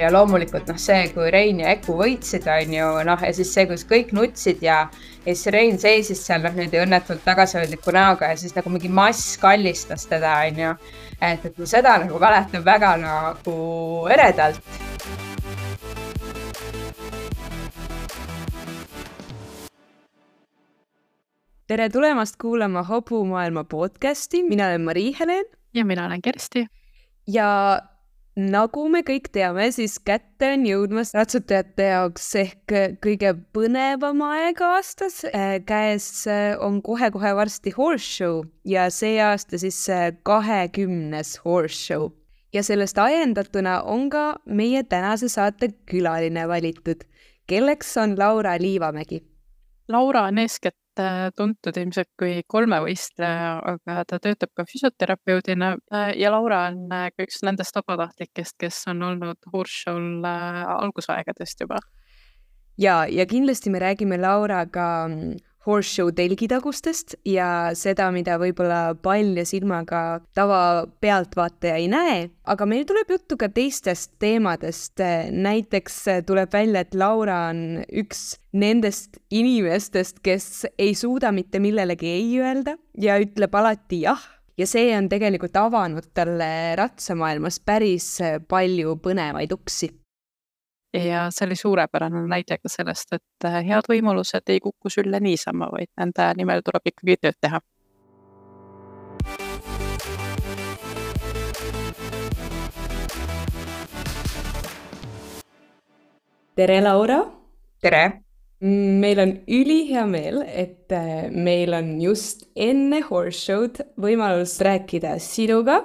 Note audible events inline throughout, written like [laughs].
ja loomulikult noh, see, kui Rein ja Eku võitsid, on ju, noh, ja siis see, kus kõik nutsid ja, ja siis Rein seisis seal noh, niimoodi õnnetult tagasihoidliku näoga ja siis nagu mingi mass kallistas teda, on ju. et, et ma seda nagu mäletan väga nagu eredalt. Tere tulemast kuulama hobumaailma podcasti, mina olen Mari-Helen. ja mina olen Kersti. ja nagu me kõik teame, siis kätte on jõudmas ratsutajate jaoks ehk kõige põnevam aeg aastas. Äh, käes äh, on kohe-kohe varsti horse show ja see aasta siis kahekümnes horse show. ja sellest ajendatuna on ka meie tänase saate külaline valitud, kelleks on Laura Liivamägi. Laura on eeskätt Äh, tuntud ilmselt kui kolmevõistleja, aga ta töötab ka füsioterapeudina äh, ja Laura on äh, ka üks nendest vabatahtlikest, kes on olnud horse show'l algusaegadest juba. ja, ja kindlasti me räägime Lauraga mm, horse show telgitagustest ja seda, mida võib-olla palja silmaga tava pealtvaataja ei näe, aga meil tuleb juttu ka teistest teemadest. näiteks tuleb välja, et Laura on üks nendest inimestest, kes ei suuda mitte millelegi ei öelda ja ütleb alati jah. Ja see on tegelikult avanud talle ratsamaailmas päris palju põnevaid uksi ja see oli suurepärane näide ka sellest, et äh, head võimalused ei kuku sülle niisama, vaid nende nimel tuleb ikkagi tööd teha. tere, Laura. tere meil on ülihea meel, et äh, meil on just enne horse show'd võimalus rääkida sinuga,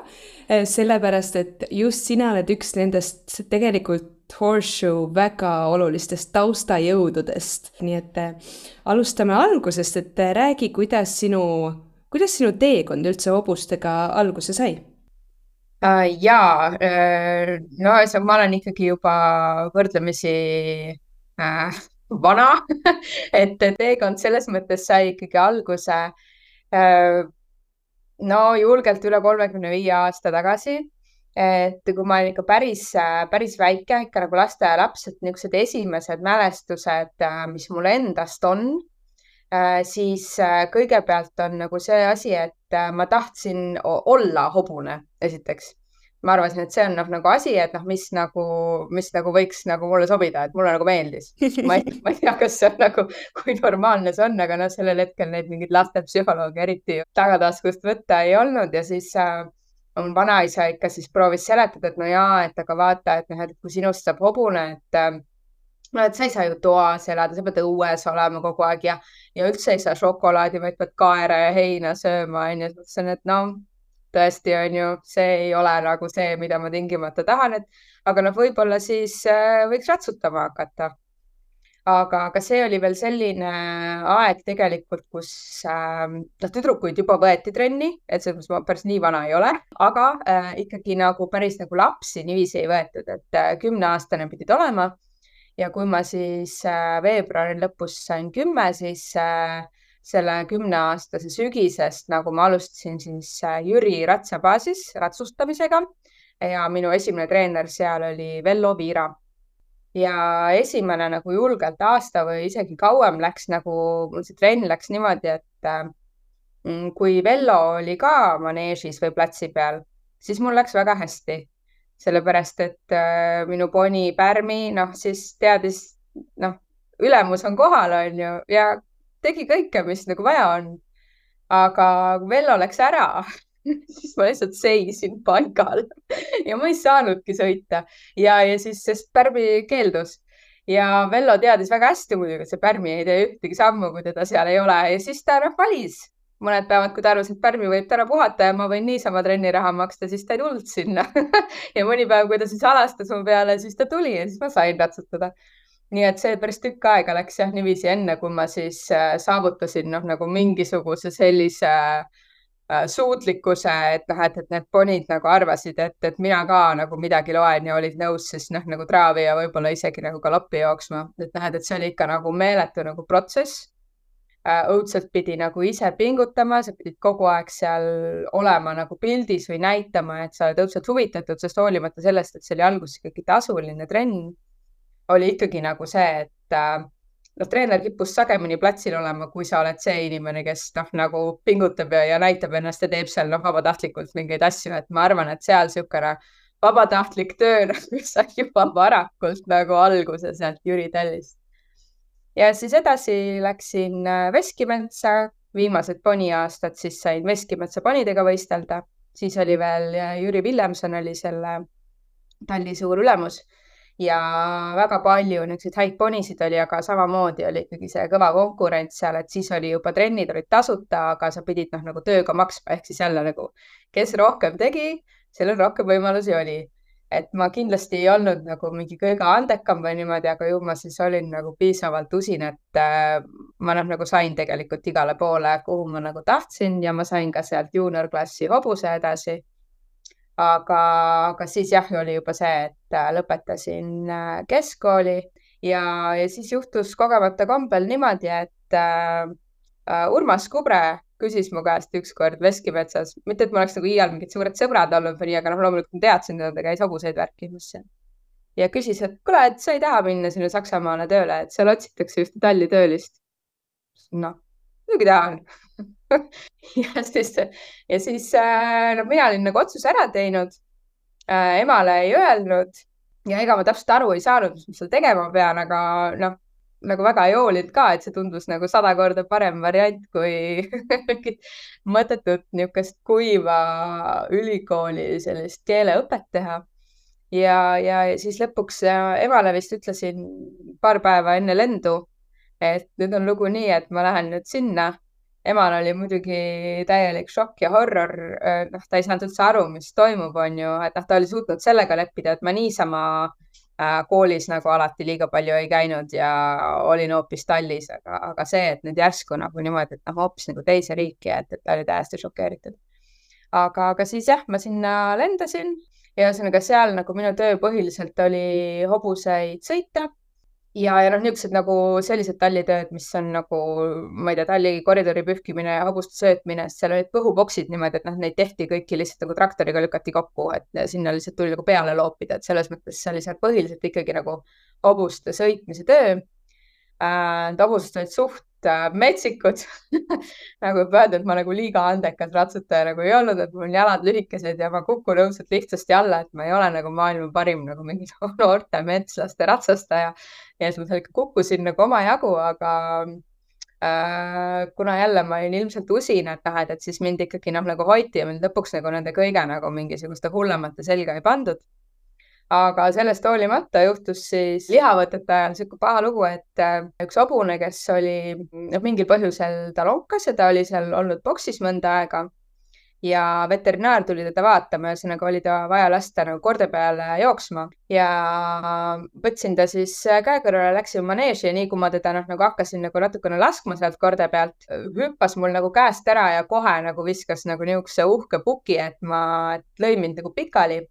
äh, sellepärast et just sina oled üks nendest tegelikult horseshoe väga olulistest taustajõududest, nii et äh, alustame algusest, et äh, räägi, kuidas sinu, kuidas sinu teekond üldse hobustega alguse sai uh,? jaa, no ma olen ikkagi juba võrdlemisi äh, vana [laughs] et teekond selles mõttes sai ikkagi alguse äh, no julgelt üle kolmekümne viie aasta tagasi et kui ma olin ikka päris, päris väike, ikka nagu lasteaialaps, et niisugused esimesed mälestused, mis mul endast on, siis kõigepealt on nagu see asi, et ma tahtsin olla hobune, esiteks. ma arvasin, et see on noh, nagu asi, et noh, mis nagu, mis nagu võiks nagu mulle sobida, et mulle nagu meeldis. ma ei, ma ei tea, kas see on nagu, kui normaalne see on, aga noh, sellel hetkel neid mingeid lastepsühholooge eriti tagataskust võtta ei olnud ja siis äh, mul vanaisa ikka siis proovis seletada, et no jaa, et aga vaata, et noh, et kui sinust saab hobune, et äh, no et sa ei saa ju toas elada, sa pead õues olema kogu aeg ja, ja üldse ei saa šokolaadi, vaid pead kaera ja heina sööma, onju. siis mõtlesin, et no tõesti on ju, see ei ole nagu see, mida ma tingimata tahan, et aga noh, võib-olla siis äh, võiks ratsutama hakata aga, aga see oli veel selline aeg tegelikult, kus äh, noh, tüdrukuid juba võeti trenni, et selles mõttes ma päris nii vana ei ole, aga äh, ikkagi nagu päris nagu lapsi niiviisi ei võetud, et äh, kümneaastane pidid olema. ja kui ma siis äh, veebruari lõpus sain kümme, siis äh, selle kümneaastase sügisest nagu ma alustasin siis äh, Jüri ratsabaasis ratsustamisega. Ja minu esimene treener seal oli Vello Viira ja esimene nagu julgelt aasta või isegi kauem läks nagu, mul see trenn läks niimoodi, et äh, kui Vello oli ka maneežis või platsi peal, siis mul läks väga hästi. sellepärast, et äh, minu poni Pärmi, noh siis teadis, noh, ülemus on kohal, on ju, ja tegi kõike, mis nagu vaja on. aga Vello läks ära siis [laughs] ma lihtsalt seisin paigal [laughs] ja ma ei saanudki sõita. Ja, ja siis, sest Pärmi keeldus. Ja Vello teadis väga hästi muidugi, et see Pärmi ei tee ühtegi sammu, kui teda seal ei ole. Ja siis ta noh valis. Mõned päevad, kui ta arvas, et Pärmi võib täna puhata ja ma võin niisama trenniraha maksta, siis ta ei tulnud sinna. [laughs] Ja mõni päev, kui ta siis alastas mu peale, siis ta tuli ja siis ma sain ratsutada. nii et see päris tükk aega läks jah niiviisi, enne kui ma siis äh, saavutasin noh, nagu mingisuguse sellise Äh, suutlikkuse, et noh, et, et need ponid nagu arvasid, et, et mina ka nagu midagi loen ja olid nõus siis noh, nagu traavi ja võib-olla isegi nagu galoppi jooksma, et noh, et, et see oli ikka nagu meeletu nagu protsess. äh, õudselt pidi nagu ise pingutama, sa pidid kogu aeg seal olema nagu pildis või näitama, et sa oled õudselt huvitatud, sest hoolimata sellest, et see oli alguses ikkagi tasuline trenn, oli ikkagi nagu see, et äh, noh, treener kippus sagemini platsil olema, kui sa oled see inimene, kes noh, nagu pingutab ja, ja näitab ennast ja teeb seal noh, vabatahtlikult mingeid asju, et ma arvan, et seal niisugune vabatahtlik töö [laughs] nagu sai juba varakult nagu alguse sealt Jüri Tallist. ja siis edasi läksin äh, Veskimetsa, viimased poniaastad siis sain Veskimetsa ponidega võistelda, siis oli veel äh, Jüri Villemson oli selle talli suur ülemus ja väga palju niisuguseid häid ponisid oli, aga samamoodi oli ikkagi see kõva konkurents seal, et siis oli juba trennid olid tasuta, aga sa pidid noh, nagu tööga maksma, ehk siis jälle nagu, kes rohkem tegi, sellel rohkem võimalusi oli. et ma kindlasti ei olnud nagu mingi kõige andekam või niimoodi, aga ju ma siis olin nagu piisavalt usin, et äh, ma noh, nagu sain tegelikult igale poole, kuhu ma nagu tahtsin ja ma sain ka sealt juuniorklassi hobuse edasi aga, aga siis jah, oli juba see, et äh, lõpetasin äh, keskkooli ja, ja siis juhtus kogemata kombel niimoodi, et äh, äh, Urmas Kubre küsis mu käest ükskord Veskimetsas, mitte et ma oleks nagu iial mingid suured sõbrad olnud või nii, aga noh, loomulikult ma teadsin, et ta käis hobuseid värkimas seal. ja küsis, et kuule, et sa ei taha minna sinna Saksamaale tööle, et seal otsitakse ühte talli töölist. noh, muidugi tahan [laughs] [laughs] ja siis, ja siis äh, no mina olin nagu otsuse ära teinud äh,. emale ei öelnud ja ega ma täpselt aru ei saanud, mis ma seal tegema pean, aga noh, nagu väga ei hoolinud ka, et see tundus nagu sada korda parem variant kui [laughs] mingit mõttetut niisugust kuiva ülikooli sellist keeleõpet teha. ja, ja siis lõpuks äh, emale vist ütlesin paar päeva enne lendu, et nüüd on lugu nii, et ma lähen nüüd sinna emal oli muidugi täielik šokk ja horror. Äh, noh, ta ei saanud üldse aru, mis toimub, on ju, et noh, ta oli suutnud sellega leppida, et ma niisama äh, koolis nagu alati liiga palju ei käinud ja olin hoopis tallis, aga, aga see, et nüüd järsku nagu niimoodi, et noh, hoopis nagu teise riiki, et, et ta oli täiesti šokeeritud. aga, aga siis jah, ma sinna lendasin ja ühesõnaga seal nagu minu töö põhiliselt oli hobuseid sõita ja, ja noh, niisugused nagu sellised tallitööd, mis on nagu, ma ei tea, talli koridori pühkimine ja hobuste söötmine, seal olid põhuboksid niimoodi, et noh, neid tehti kõiki lihtsalt nagu traktoriga lükati kokku, et sinna lihtsalt tuli nagu peale loopida, et selles mõttes see oli seal põhiliselt ikkagi nagu hobuste sõitmise töö äh,. hobused olid suht metsikud [laughs] nagu öelda, et ma nagu liiga andekas ratsutaja nagu ei olnud, et mul on jalad lühikesed ja ma kukun õudselt lihtsasti alla, et ma ei ole nagu maailma parim nagu mingi [laughs] noorte metslaste ratsastaja. ja siis ma seal ikka kukkusin nagu omajagu, aga äh, kuna jälle ma olin ilmselt usin, et noh, et, et siis mind ikkagi noh, nagu hoiti ja mind lõpuks nagu nende kõige nagu mingisuguste hullemate selga ei pandud aga sellest hoolimata juhtus siis lihavõtete ajal niisugune paha lugu, et äh, üks hobune, kes oli noh, mingil põhjusel ta lonkas ja ta oli seal olnud boksis mõnda aega ja veterinaar tuli teda vaatama, ühesõnaga oli ta vaja lasta nagu korde peale jooksma ja võtsin ta siis käekõrvale, läksin maneeži ja nii kui ma teda noh, nagu hakkasin nagu natukene laskma sealt korde pealt, hüppas mul nagu käest ära ja kohe nagu viskas nagu niisuguse uhke puki, et ma, et lõi mind nagu pikali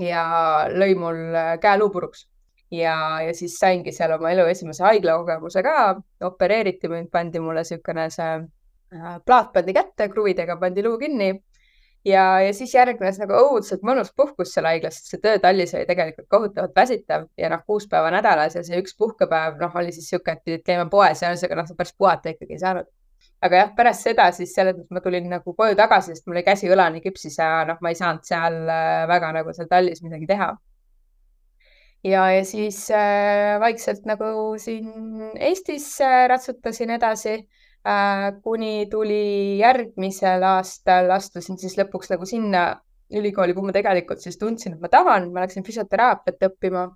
ja lõi mul äh, käeluu puruks. ja, ja siis saingi seal oma elu esimese haiglakogemuse ka, opereeriti mind, pandi mulle niisugune see äh, plaat pandi kätte, kruvidega pandi luu kinni. Ja, ja siis järgnes nagu õudselt mõnus puhkus seal haiglas, sest see töö tallis oli tegelikult kohutavalt väsitav. Ja noh, kuus päeva nädalas ja see üks puhkepäev, noh, oli siis niisugune, et pidid käima poes ja ühesõnaga noh, päris puhata ikkagi ei saanud aga jah, pärast seda siis selles mõttes ma tulin nagu koju tagasi, sest mul oli käsi õlani küpsis ja noh, ma ei saanud seal äh, väga nagu seal tallis midagi teha. ja, ja siis äh, vaikselt nagu siin Eestis äh, ratsutasin edasi äh,, kuni tuli järgmisel aastal, astusin siis lõpuks nagu sinna ülikooli, kuhu ma tegelikult siis tundsin, et ma tahan, ma läksin füsioteraapiat õppima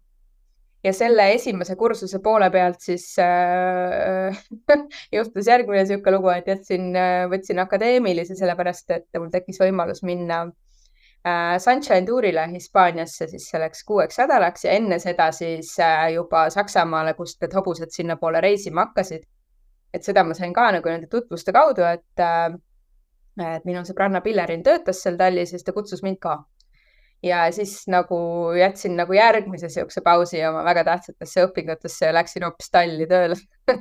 ja selle esimese kursuse poole pealt siis äh, [laughs] juhtus järgmine niisugune lugu, et jätsin, äh, võtsin akadeemilise, sellepärast et mul tekkis võimalus minna äh, Sunshine Tourile Hispaaniasse siis selleks kuueks nädalaks ja enne seda siis äh, juba Saksamaale, kust need hobused sinnapoole reisima hakkasid. et seda ma sain ka nagu nende tutvuste kaudu, et äh,, et minu sõbranna Pillerin töötas seal Tallis ja siis ta kutsus mind ka ja siis nagu jätsin nagu järgmise siukse pausi oma väga tähtsatesse õpingutesse ja läksin hoopis talli tööle [laughs]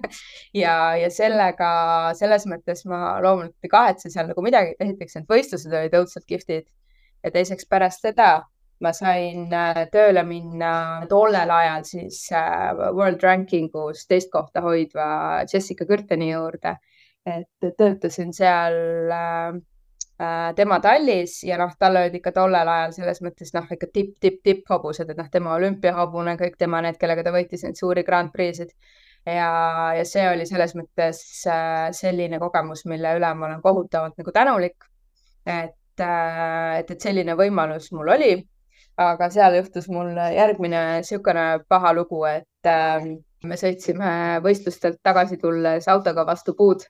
ja, ja sellega, selles mõttes ma loomulikult ei kahetse seal nagu midagi. esiteks need võistlused olid õudselt kihvtid ja teiseks pärast seda ma sain äh, tööle minna tollel ajal siis äh, World Rankingus teist kohta hoidva Jessica Kürteni juurde. et töötasin seal äh, tema tallis ja noh, tal olid ikka tollel ajal selles mõttes noh, ikka tipp, tipp, tipphobused, et noh, tema olümpiahobune, kõik tema need, kellega ta võitis neid suuri Grand Prix'id. ja, ja see oli selles mõttes selline kogemus, mille üle ma olen kohutavalt nagu tänulik. et, et, et selline võimalus mul oli aga seal juhtus mul järgmine niisugune paha lugu, et äh, me sõitsime võistlustelt tagasi tulles autoga vastu puud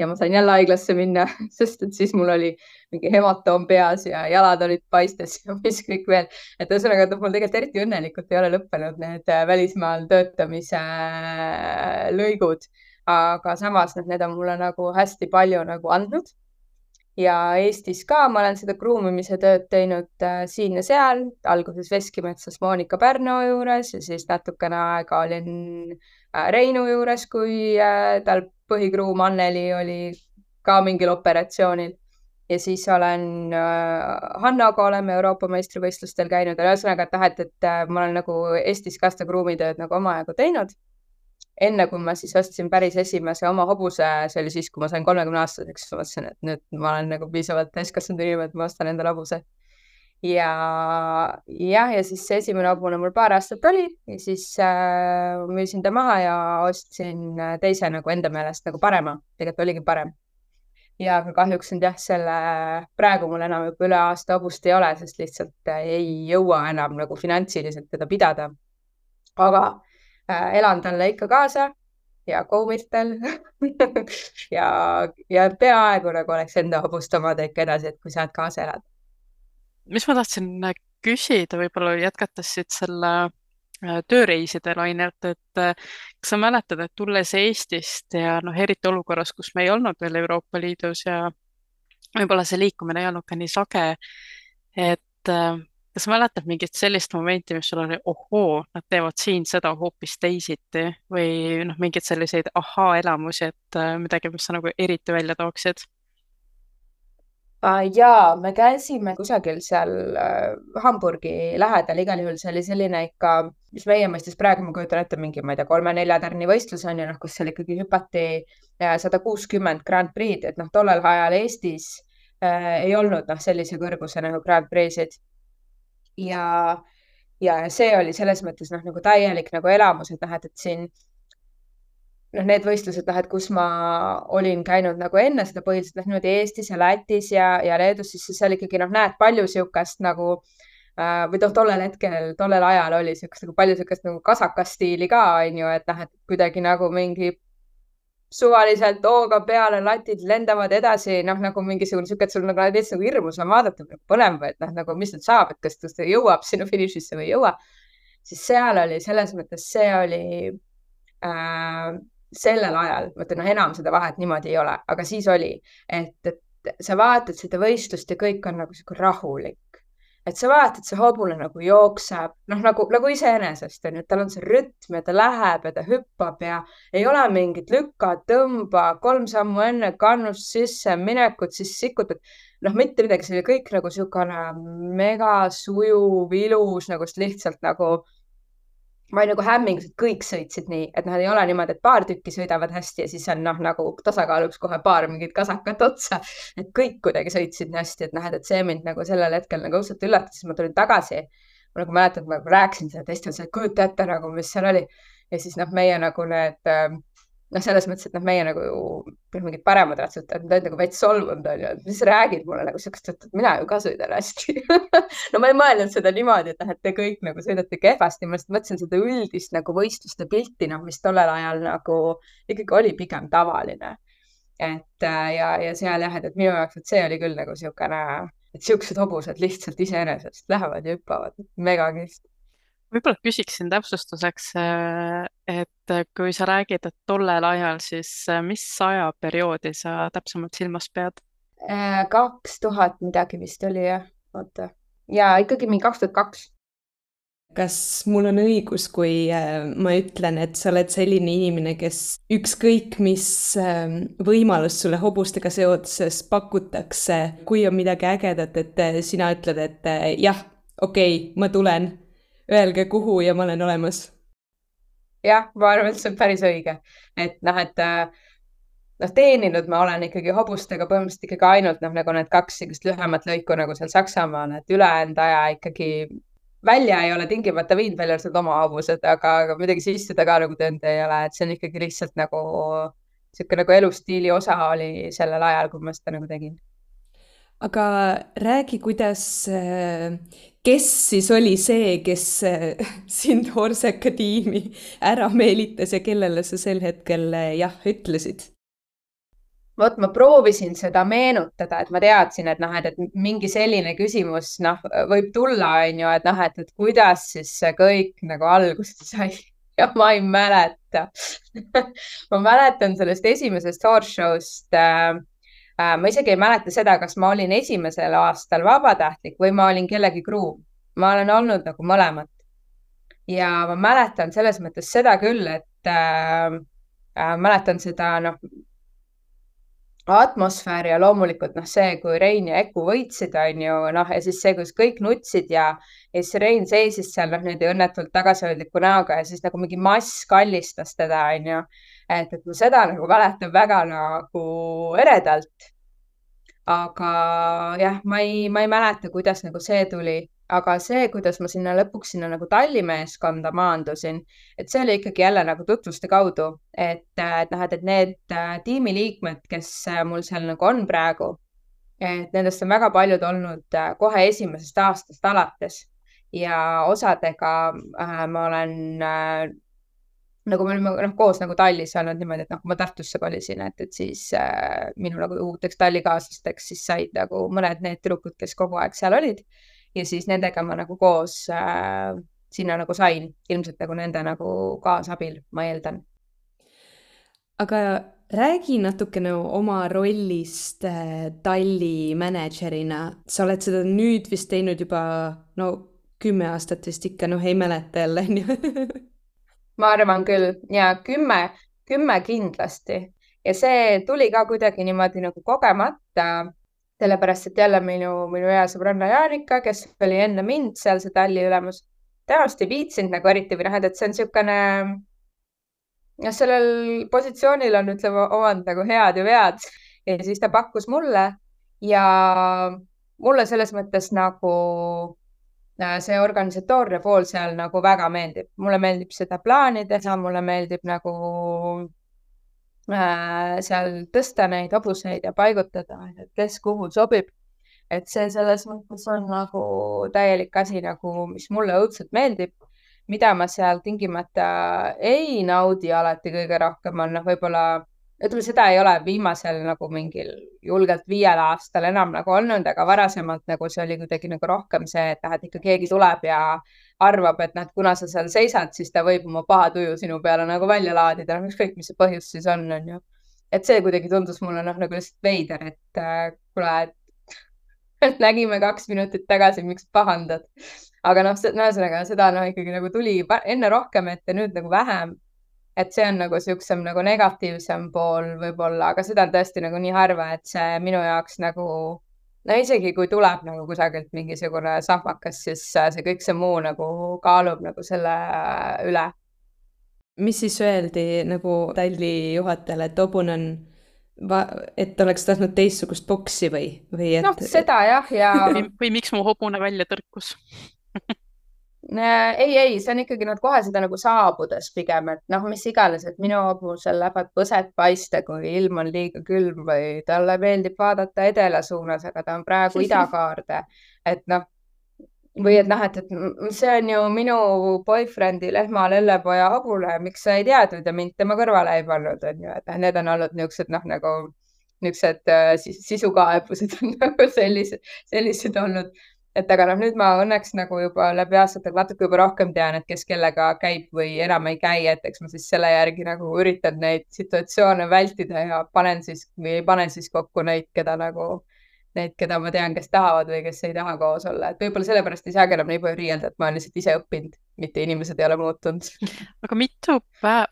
ja ma sain jälle haiglasse minna, [laughs] sest et siis mul oli mingi hematoom peas ja jalad olid paistes ja [laughs] mis kõik veel. et ühesõnaga, et mul tegelikult eriti õnnelikult ei ole lõppenud need äh, välismaal töötamise äh, lõigud, aga samas need on mulle nagu hästi palju nagu andnud ja Eestis ka ma olen seda kruumimise tööd teinud äh, siin ja seal, alguses Veskimetsas Monika Pärno juures ja siis natukene aega olin äh, Reinu juures, kui äh, tal põhikruum Anneli oli ka mingil operatsioonil. ja siis olen Hannaga oleme Euroopa meistrivõistlustel käinud, ühesõnaga, et noh, et, et ma olen nagu Eestis ka seda kruumitööd nagu omajagu teinud enne kui ma siis ostsin päris esimese oma hobuse, see oli siis, kui ma sain kolmekümne aastaseks, siis mõtlesin, et nüüd ma olen nagu piisavalt täiskasvanud inimene, et ma ostan endale hobuse. ja jah, ja siis see esimene hobune mul paar aastat oli ja siis äh, müüsin ta maha ja ostsin teise nagu enda meelest nagu parema, tegelikult oligi parem. ja aga kahjuks nüüd jah, selle praegu mul enam juba üle aasta hobust ei ole, sest lihtsalt ei jõua enam nagu finantsiliselt teda pidada. aga äh, elan talle ikka kaasa ja koomitel [laughs] ja, ja peaaegu nagu oleks enda hobust omada ikka edasi, et kui sa oled kaasa elad. mis ma tahtsin äh, küsida, võib-olla jätkates siit selle äh, tööreiside lainelt, et äh, kas sa mäletad, et tulles Eestist ja noh, eriti olukorras, kus me ei olnud veel Euroopa Liidus ja võib-olla see liikumine ei olnud ka nii sage, et kas mäletad mingit sellist momenti, mis sul oli, ohoo, nad teevad siin seda hoopis teisiti või noh, mingeid selliseid ahaa-elamusi, et äh, midagi, mis sa nagu eriti välja tooksid? ja me käisime kusagil seal äh, Hamburgi lähedal, igal juhul see oli selline ikka, mis meie mõistes praegu ma kujutan ette mingi, ma ei tea, kolme-nelja tärni võistlus on ju noh, kus seal ikkagi hüpati äh, sada kuuskümmend Grand Prix'd, et noh, tollel ajal Eestis äh, ei olnud noh, sellise kõrguse nagu Grand Prix'id ja, ja see oli selles mõttes noh, nagu täielik nagu elamus, et noh, et, et siin noh, need võistlused, noh, et kus ma olin käinud nagu enne seda põhiliselt noh, niimoodi Eestis ja Lätis ja, ja Leedus, siis seal ikkagi noh, näed palju niisugust nagu äh, või noh, tollel hetkel, tollel ajal oli niisugust nagu palju niisugust nagu kasakastiili ka onju, et noh, et kuidagi nagu mingi suvaliselt hooga peale, latid lendavad edasi, noh, nagu mingisugune sihuke, et sul nagu täitsa nagu hirmus on vaadata, põnev et noh, nagu mis nüüd saab, et kas ta jõuab sinna finišisse või ei jõua. siis seal oli selles mõttes, see oli äh, sellel ajal, vaata noh, enam seda vahet niimoodi ei ole, aga siis oli, et, et sa vaatad seda võistlust ja kõik on nagu sihuke rahulik et sa vaatad, see hobune nagu jookseb, noh, nagu, nagu iseenesest on ju, tal on see rütm ja ta läheb ja ta hüppab ja ei ole mingit lükka, tõmba, kolm sammu enne kannust sisse minekut, siis sikutad. noh, mitte midagi, see oli kõik nagu niisugune mega sujuv, ilus nagu lihtsalt nagu ma olin nagu hämmingus, et kõik sõitsid nii, et noh, ei ole niimoodi, et paar tükki sõidavad hästi ja siis on noh, nagu tasakaaluks kohe paar mingit kasakat otsa. et kõik kuidagi sõitsid nii hästi, et noh, et see mind nagu sellel hetkel nagu õudselt üllatas, siis ma tulin tagasi. ma nagu mäletan, et ma rääkisin seda teistele, et kujuta ette nagu, mis seal oli. ja siis noh, meie nagu need äh, noh, selles mõttes, et noh, meie nagu mingid paremad ratsutajad, olid nagu veits solvunud onju, et mis räägid mulle nagu siukest, et mina ju ka sõidan hästi [laughs] no ma ei mõelnud seda niimoodi, et noh, et te kõik nagu sõidate kehvasti, ma lihtsalt mõtlesin seda üldist nagu võistluste pilti, noh, mis tollel ajal nagu ikkagi oli pigem tavaline. et äh, ja, ja seal jah, et, et minu jaoks, et see oli küll nagu siukene, et siuksed hobused lihtsalt iseenesest lähevad ja hüppavad, mega kihvt võib-olla küsiksin täpsustuseks, äh, et kui sa räägid, et tollel ajal, siis äh, mis ajaperioodi sa täpsemalt silmas pead? Äh, kaks tuhat midagi vist oli jah, oota. ja ikkagi mingi kaks tuhat kaks kas mul on õigus, kui äh, ma ütlen, et sa oled selline inimene, kes ükskõik mis ähm, võimalust sulle hobustega seoses pakutakse, kui on midagi ägedat, et äh, sina ütled, et äh, jah, okei okay,, ma tulen, öelge kuhu ja ma olen olemas? Jah, ma arvan, et see on päris õige, et noh, et noh, teeninud ma olen ikkagi hobustega põhimõtteliselt ikkagi ainult noh, nagu need kaks sellist lühemat lõiku nagu seal Saksamaal, et ülejäänud aja ikkagi välja ei ole tingimata viinud, välja arvatud oma hobused, aga, aga midagi sisse ta ka nagu teinud ei ole, et see on ikkagi lihtsalt nagu niisugune nagu elustiili osa oli sellel ajal, kui ma seda nagu tegin. aga räägi, kuidas, kes siis oli see, kes [laughs] sind Horseka tiimi ära meelitas ja kellele sa sel hetkel jah ütlesid? vot ma proovisin seda meenutada, et ma teadsin, et noh, et, et mingi selline küsimus, noh, võib tulla, on ju, et noh, et, et kuidas siis see kõik nagu alguse sai [laughs] ja ma ei mäleta [laughs] ma mäletan sellest esimesest horse show'st äh, äh,. Ma isegi ei mäleta seda, kas ma olin esimesel aastal vabatahtlik või ma olin kellegi kruum. ma olen olnud nagu mõlemat. ja ma mäletan selles mõttes seda küll, et äh, äh, mäletan seda, noh atmosfäär ja loomulikult noh, see, kui Rein ja Eku võitsid, on ju, noh, ja siis see, kus kõik nutsid ja, ja siis Rein seisis seal noh, niimoodi õnnetult tagasihoidliku näoga ja siis nagu mingi mass kallistas teda, on ju. Et, et ma seda nagu mäletan väga nagu eredalt. aga jah, ma ei, ma ei mäleta, kuidas nagu see tuli. Aga see, kuidas ma sinna lõpuks sinna nagu tallimeeskonda maandusin, et see oli ikkagi jälle nagu tutvuste kaudu, et, et noh, et, et need äh, tiimiliikmed, kes äh, mul seal nagu on praegu, et nendest on väga paljud olnud äh, kohe esimesest aastast alates. Ja osadega ma olen nagu me olime noh, koos nagu tallis olnud niimoodi, et noh, kui ma Tartusse kolisin, et, et siis äh, minu nagu uuteks tallikaaslasteks siis said nagu mõned need tüdrukud, kes kogu aeg seal olid. Ja siis nendega ma nagu koos äh, sinna nagu sain, ilmselt nagu nende nagu kaasabil, ma eeldan. aga räägi natukene oma rollist äh, talli mänedžerina, sa oled seda nüüd vist teinud juba no kümme aastat vist ikka, noh ei mäleta jälle onju [laughs] ma arvan küll. Ja kümme, kümme kindlasti. Ja see tuli ka kuidagi niimoodi nagu kogemata sellepärast et jälle minu, minu hea sõbranna Jaanika, kes oli enne mind seal see talli ülemus, temast ei viitsinud nagu eriti või noh, et, see on niisugune, noh, sellel positsioonil on, ütleme, omand nagu head ja vead. Ja siis ta pakkus mulle ja mulle selles mõttes nagu see organisatoorne pool seal nagu väga meeldib, mulle meeldib seda plaani teha, mulle meeldib nagu Äh, seal tõsta neid hobuseid ja paigutada, et kes kuhu sobib. et see selles mõttes on nagu täielik asi nagu, mis mulle õudselt meeldib. mida ma seal tingimata ei naudi alati kõige rohkem on noh, võib-olla ütleme, seda ei ole viimasel nagu mingil julgelt viiel aastal enam nagu olnud, aga varasemalt nagu see oli kuidagi nagu rohkem see, et noh, et ikka keegi tuleb ja arvab, et noh, et kuna sa seal seisad, siis ta võib oma paha tuju sinu peale nagu välja laadida, noh, ükskõik, mis see põhjus siis on, on ju. et see kuidagi tundus mulle noh, nagu lihtsalt veider, et äh, kuule, et [laughs] nägime kaks minutit tagasi, miks pahandad. aga noh, ühesõnaga seda noh, ikkagi nagu tuli enne rohkem ette, nüüd nagu vähem. Et see on nagu siuksem nagu negatiivsem pool võib-olla, aga seda on tõesti nagu nii harva, et see minu jaoks nagu no isegi kui tuleb nagu kusagilt mingisugune sahmakas, siis äh, see kõik see muu nagu kaalub nagu selle äh, üle. mis siis öeldi nagu talli juhatajale, et hobune on et oleks tahtnud teistsugust boksi või, või et? noh, seda jah, ja või, miks mu hobune välja tõrkus ei, ei, see on ikkagi nad kohe seda nagu saabudes pigem, et noh, mis iganes, et minu hobusel lähevad põsed paista, kui ilm on liiga külm või talle meeldib vaadata edela suunas, aga ta on praegu idakaarde. et noh, või et noh, et, et see on ju minu boyfriend'i lehma lellepoja hobune, miks sa ei teadnud ja mind tema kõrvale ei pannud, on ju, et need on olnud niisugused noh, nagu niisugused äh, sisukaebused [laughs] on nagu sellised, sellised olnud et aga noh, nüüd ma õnneks nagu juba läbi aastate natuke juba rohkem tean, et kes kellega käib või enam ei käi, et eks ma siis selle järgi nagu üritan neid situatsioone vältida ja panen siis või ei pane siis kokku neid, keda nagu neid, keda ma tean, kes tahavad või kes ei taha koos olla, et võib-olla sellepärast ei saagi enam nii palju riielda, et ma olen lihtsalt ise õppinud, mitte inimesed ei ole muutunud. [laughs] Aga mitu päeva,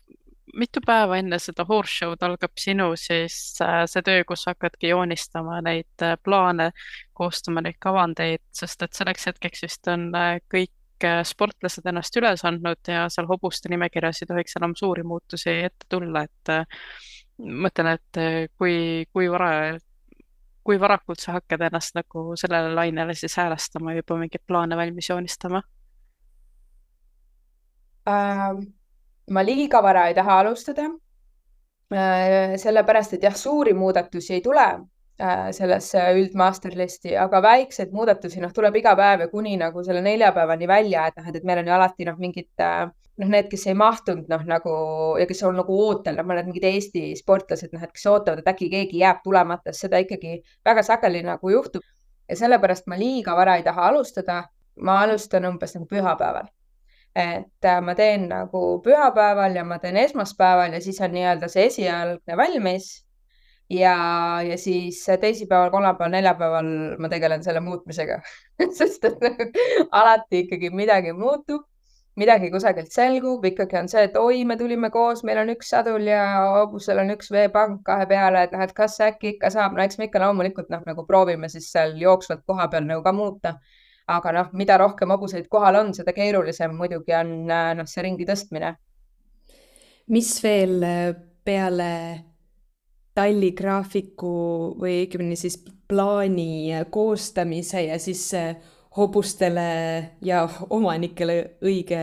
mitu päeva enne seda horse show'd algab sinu siis äh, see töö, kus hakkadki joonistama neid äh, plaane, koostama neid kavandeid, sest et selleks hetkeks vist on äh, kõik sportlased ennast üles andnud ja seal hobuste nimekirjas ei tohiks enam suuri muutusi ette tulla, et mõtlen, et kui, kui vara, kui varakult sa hakkad ennast nagu sellele lainele siis häälestama juba mingeid plaane valmis joonistama ähm.? Ma liiga vara ei taha alustada. Äh, sellepärast, et jah, suuri muudatusi ei tule äh, sellesse üldmasterlisti, aga väikseid muudatusi, noh, tuleb iga päev ja kuni nagu selle neljapäevani välja, et noh, et meil on ju alati noh, mingid äh, noh, need, kes ei mahtunud noh, nagu ja kes on nagu ootel, noh, mõned mingid Eesti sportlased, noh, et kes ootavad, et äkki keegi jääb tulemata, seda ikkagi väga sageli nagu juhtub. ja sellepärast ma liiga vara ei taha alustada. ma alustan umbes nagu pühapäeval et äh, ma teen nagu pühapäeval ja ma teen esmaspäeval ja siis on nii-öelda see esialgne valmis. ja, ja siis teisipäeval, kolmapäeval, neljapäeval ma tegelen selle muutmisega [laughs] sest et alati ikkagi midagi muutub, midagi kusagilt selgub, ikkagi on see, et oi, me tulime koos, meil on üks sadul ja hobusel on üks veepank kahe peale, et noh, et kas äkki ikka saab, no eks me ikka loomulikult noh, nagu proovime siis seal jooksvalt koha peal nagu ka muuta aga noh, mida rohkem hobuseid kohal on, seda keerulisem muidugi on äh, noh, see ringi tõstmine. mis veel äh, peale talligraafiku või õigemini siis plaani koostamise ja siis äh, hobustele ja omanikele õige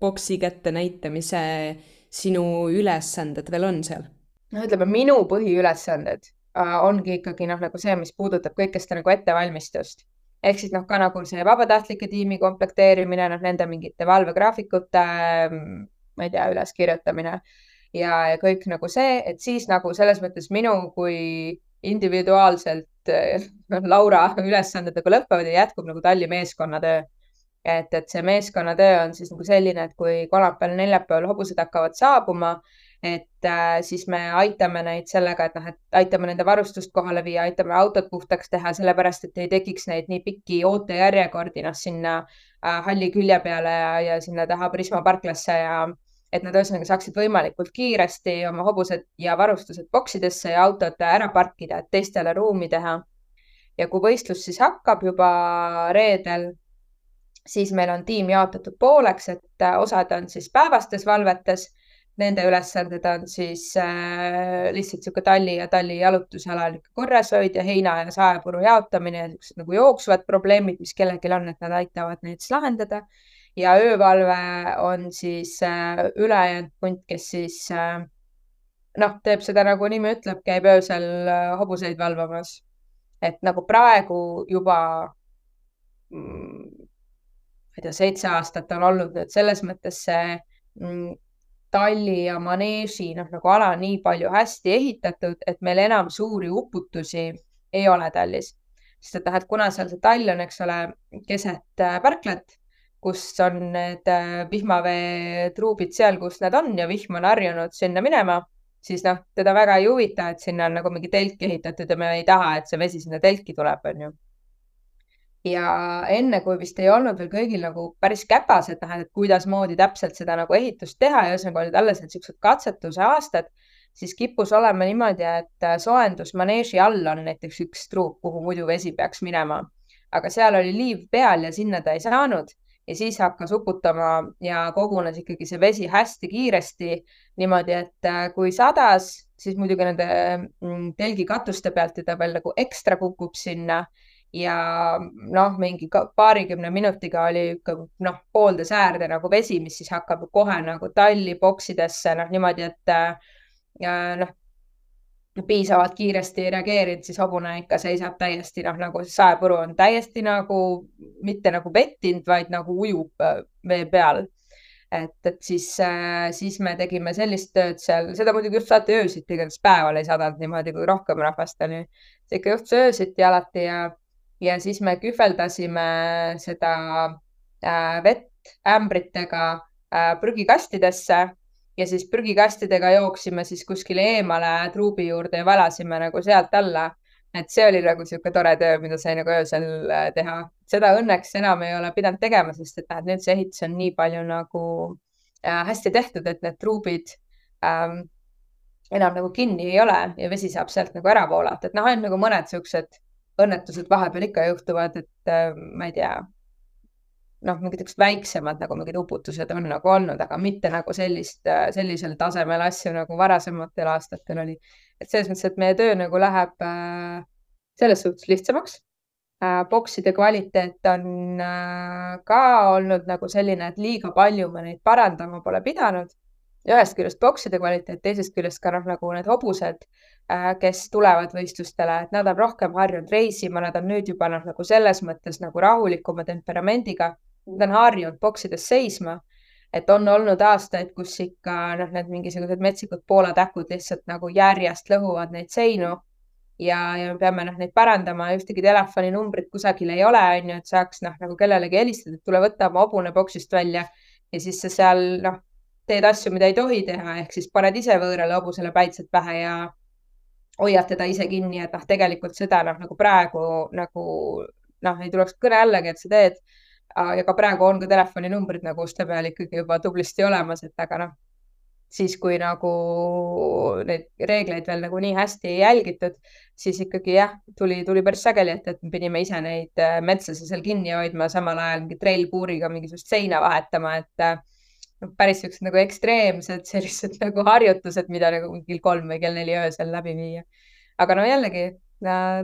boksi kätte näitamise sinu ülesanded veel on seal? no ütleme, minu põhiülesanded ongi ikkagi noh, nagu see, mis puudutab kõike seda nagu ettevalmistust ehk siis noh, ka nagu see vabatahtlike tiimi komplekteerimine, noh, nende mingite valvegraafikute, ma ei tea, üleskirjutamine ja, ja kõik nagu see, et siis nagu selles mõttes minu kui individuaalselt noh, [laughs] Laura ülesanded nagu lõpevad ja jätkub nagu Talli meeskonnatöö. et, et see meeskonnatöö on siis nagu selline, et kui kolmapäeval, neljapäeval hobused hakkavad saabuma et äh, siis me aitame neid sellega, et noh, et aitame nende varustust kohale viia, aitame autod puhtaks teha, sellepärast et ei tekiks neid nii pikki ootejärjekordi noh, sinna äh, halli külje peale ja, ja sinna taha Prisma parklasse ja et nad ühesõnaga saaksid võimalikult kiiresti oma hobused ja varustused boksidesse ja autod ära parkida, et teistele ruumi teha. ja kui võistlus siis hakkab juba reedel, siis meil on tiim jaotatud pooleks, et äh, osad on siis päevastes valvetes Nende ülesanded on siis äh, lihtsalt niisugune talli ja talli jalutusala korrashoid ja heina ja saepuru jaotamine ja niisugused nagu jooksvad probleemid, mis kellelgi on, et nad aitavad neid siis lahendada. ja öövalve on siis äh, ülejäänud punt, kes siis äh, noh, teeb seda nagu nimi ütleb, käib öösel äh, hobuseid valvamas. et nagu praegu juba mm, ma ei tea, seitse aastat on olnud nüüd selles mõttes see mm, talli ja maneeži noh, nagu ala nii palju hästi ehitatud, et meil enam suuri uputusi ei ole tallis. sest et noh, et kuna seal see tall on, eks ole, keset äh, parklat, kus on need äh, vihmaveetruubid seal, kus need on ja vihm on harjunud sinna minema, siis noh, teda väga ei huvita, et sinna on nagu mingi telk ehitatud ja me ei taha, et see vesi sinna telki tuleb, onju ja enne, kui vist ei olnud veel kõigil nagu päris käpas, et noh, et kuidasmoodi täpselt seda nagu ehitust teha ja ühesõnaga olid alles need siuksed katsetuse aastad, siis kippus olema niimoodi, et äh, soojendusmaneeži all on näiteks üks truup, kuhu muidu vesi peaks minema. aga seal oli liiv peal ja sinna ta ei saanud ja siis hakkas uputama ja kogunes ikkagi see vesi hästi kiiresti niimoodi, et äh, kui sadas, siis muidugi nende mm, telgi katuste pealt teda veel nagu ekstra kukub sinna ja noh, mingi paarikümne minutiga oli noh, poolde säärde nagu vesi, mis siis hakkab kohe nagu talli boksidesse noh, niimoodi, et äh, noh, piisavalt kiiresti reageerinud, siis hobune ikka seisab täiesti noh, nagu saepuru on täiesti nagu mitte nagu vettinud, vaid nagu ujub äh, vee peal. et, et siis äh,, siis me tegime sellist tööd seal, seda muidugi just saati öösiti, igatahes päeval ei sadanud niimoodi, kui rohkem rahvast oli. ikka juhtus öösiti alati ja ja siis me kühveldasime seda äh, vett ämbritega äh, prügikastidesse ja siis prügikastidega jooksime siis kuskile eemale truubi juurde ja valasime nagu sealt alla. et see oli nagu niisugune tore töö, mida sai nagu öösel äh, teha. seda õnneks enam ei ole pidanud tegema, sest et näed, nüüd see ehitus on nii palju nagu hästi tehtud, et need truubid ähm, enam nagu kinni ei ole ja vesi saab sealt nagu ära voolata, et noh, ainult nagu mõned siuksed õnnetused vahepeal ikka juhtuvad, et äh, ma ei tea noh, mingid üks väiksemad nagu mingid uputused on nagu olnud, aga mitte nagu sellist, äh, sellisel tasemel asju nagu varasematel aastatel oli. et selles mõttes, et meie töö nagu läheb äh, selles suhtes lihtsamaks bokside kvaliteet on ka olnud nagu selline, et liiga palju me neid parandama pole pidanud. ühest küljest bokside kvaliteet, teisest küljest ka noh, nagu need hobused äh,, kes tulevad võistlustele, et nad on rohkem harjunud reisima, nad on nüüd juba noh, nagu selles mõttes nagu rahulikuma temperamendiga. Nad on harjunud boksides seisma, et on olnud aastaid, kus ikka noh, need mingisugused metsikud Poola täkud lihtsalt nagu järjest lõhuvad neid seinu. Ja, ja me peame noh, neid parandama, ühtegi telefoninumbrit kusagil ei ole, on ju, et saaks noh, nagu kellelegi helistada, et tule võta oma hobune boksist välja ja siis sa seal noh, teed asju, mida ei tohi teha, ehk siis paned ise võõrale hobusele päitsed pähe ja hoiad teda ise kinni, et noh, tegelikult seda noh, nagu praegu nagu noh, ei tuleks kõne allagi, et sa teed. Ja ka praegu on ka telefoninumbrid nagu uste peal ikkagi juba tublisti olemas, et aga noh, siis kui nagu neid reegleid veel nagu nii hästi ei jälgitud, siis ikkagi jah, tuli, tuli päris sageli, et, et me pidime ise neid äh, metslasi seal kinni hoidma, samal ajal mingi treilpuuriga mingisugust seina vahetama, et äh, päris siuksed nagu ekstreemsed [laughs] sellised nagu harjutused, mida nagu kell kolm või kell neli öösel läbi viia. aga no jällegi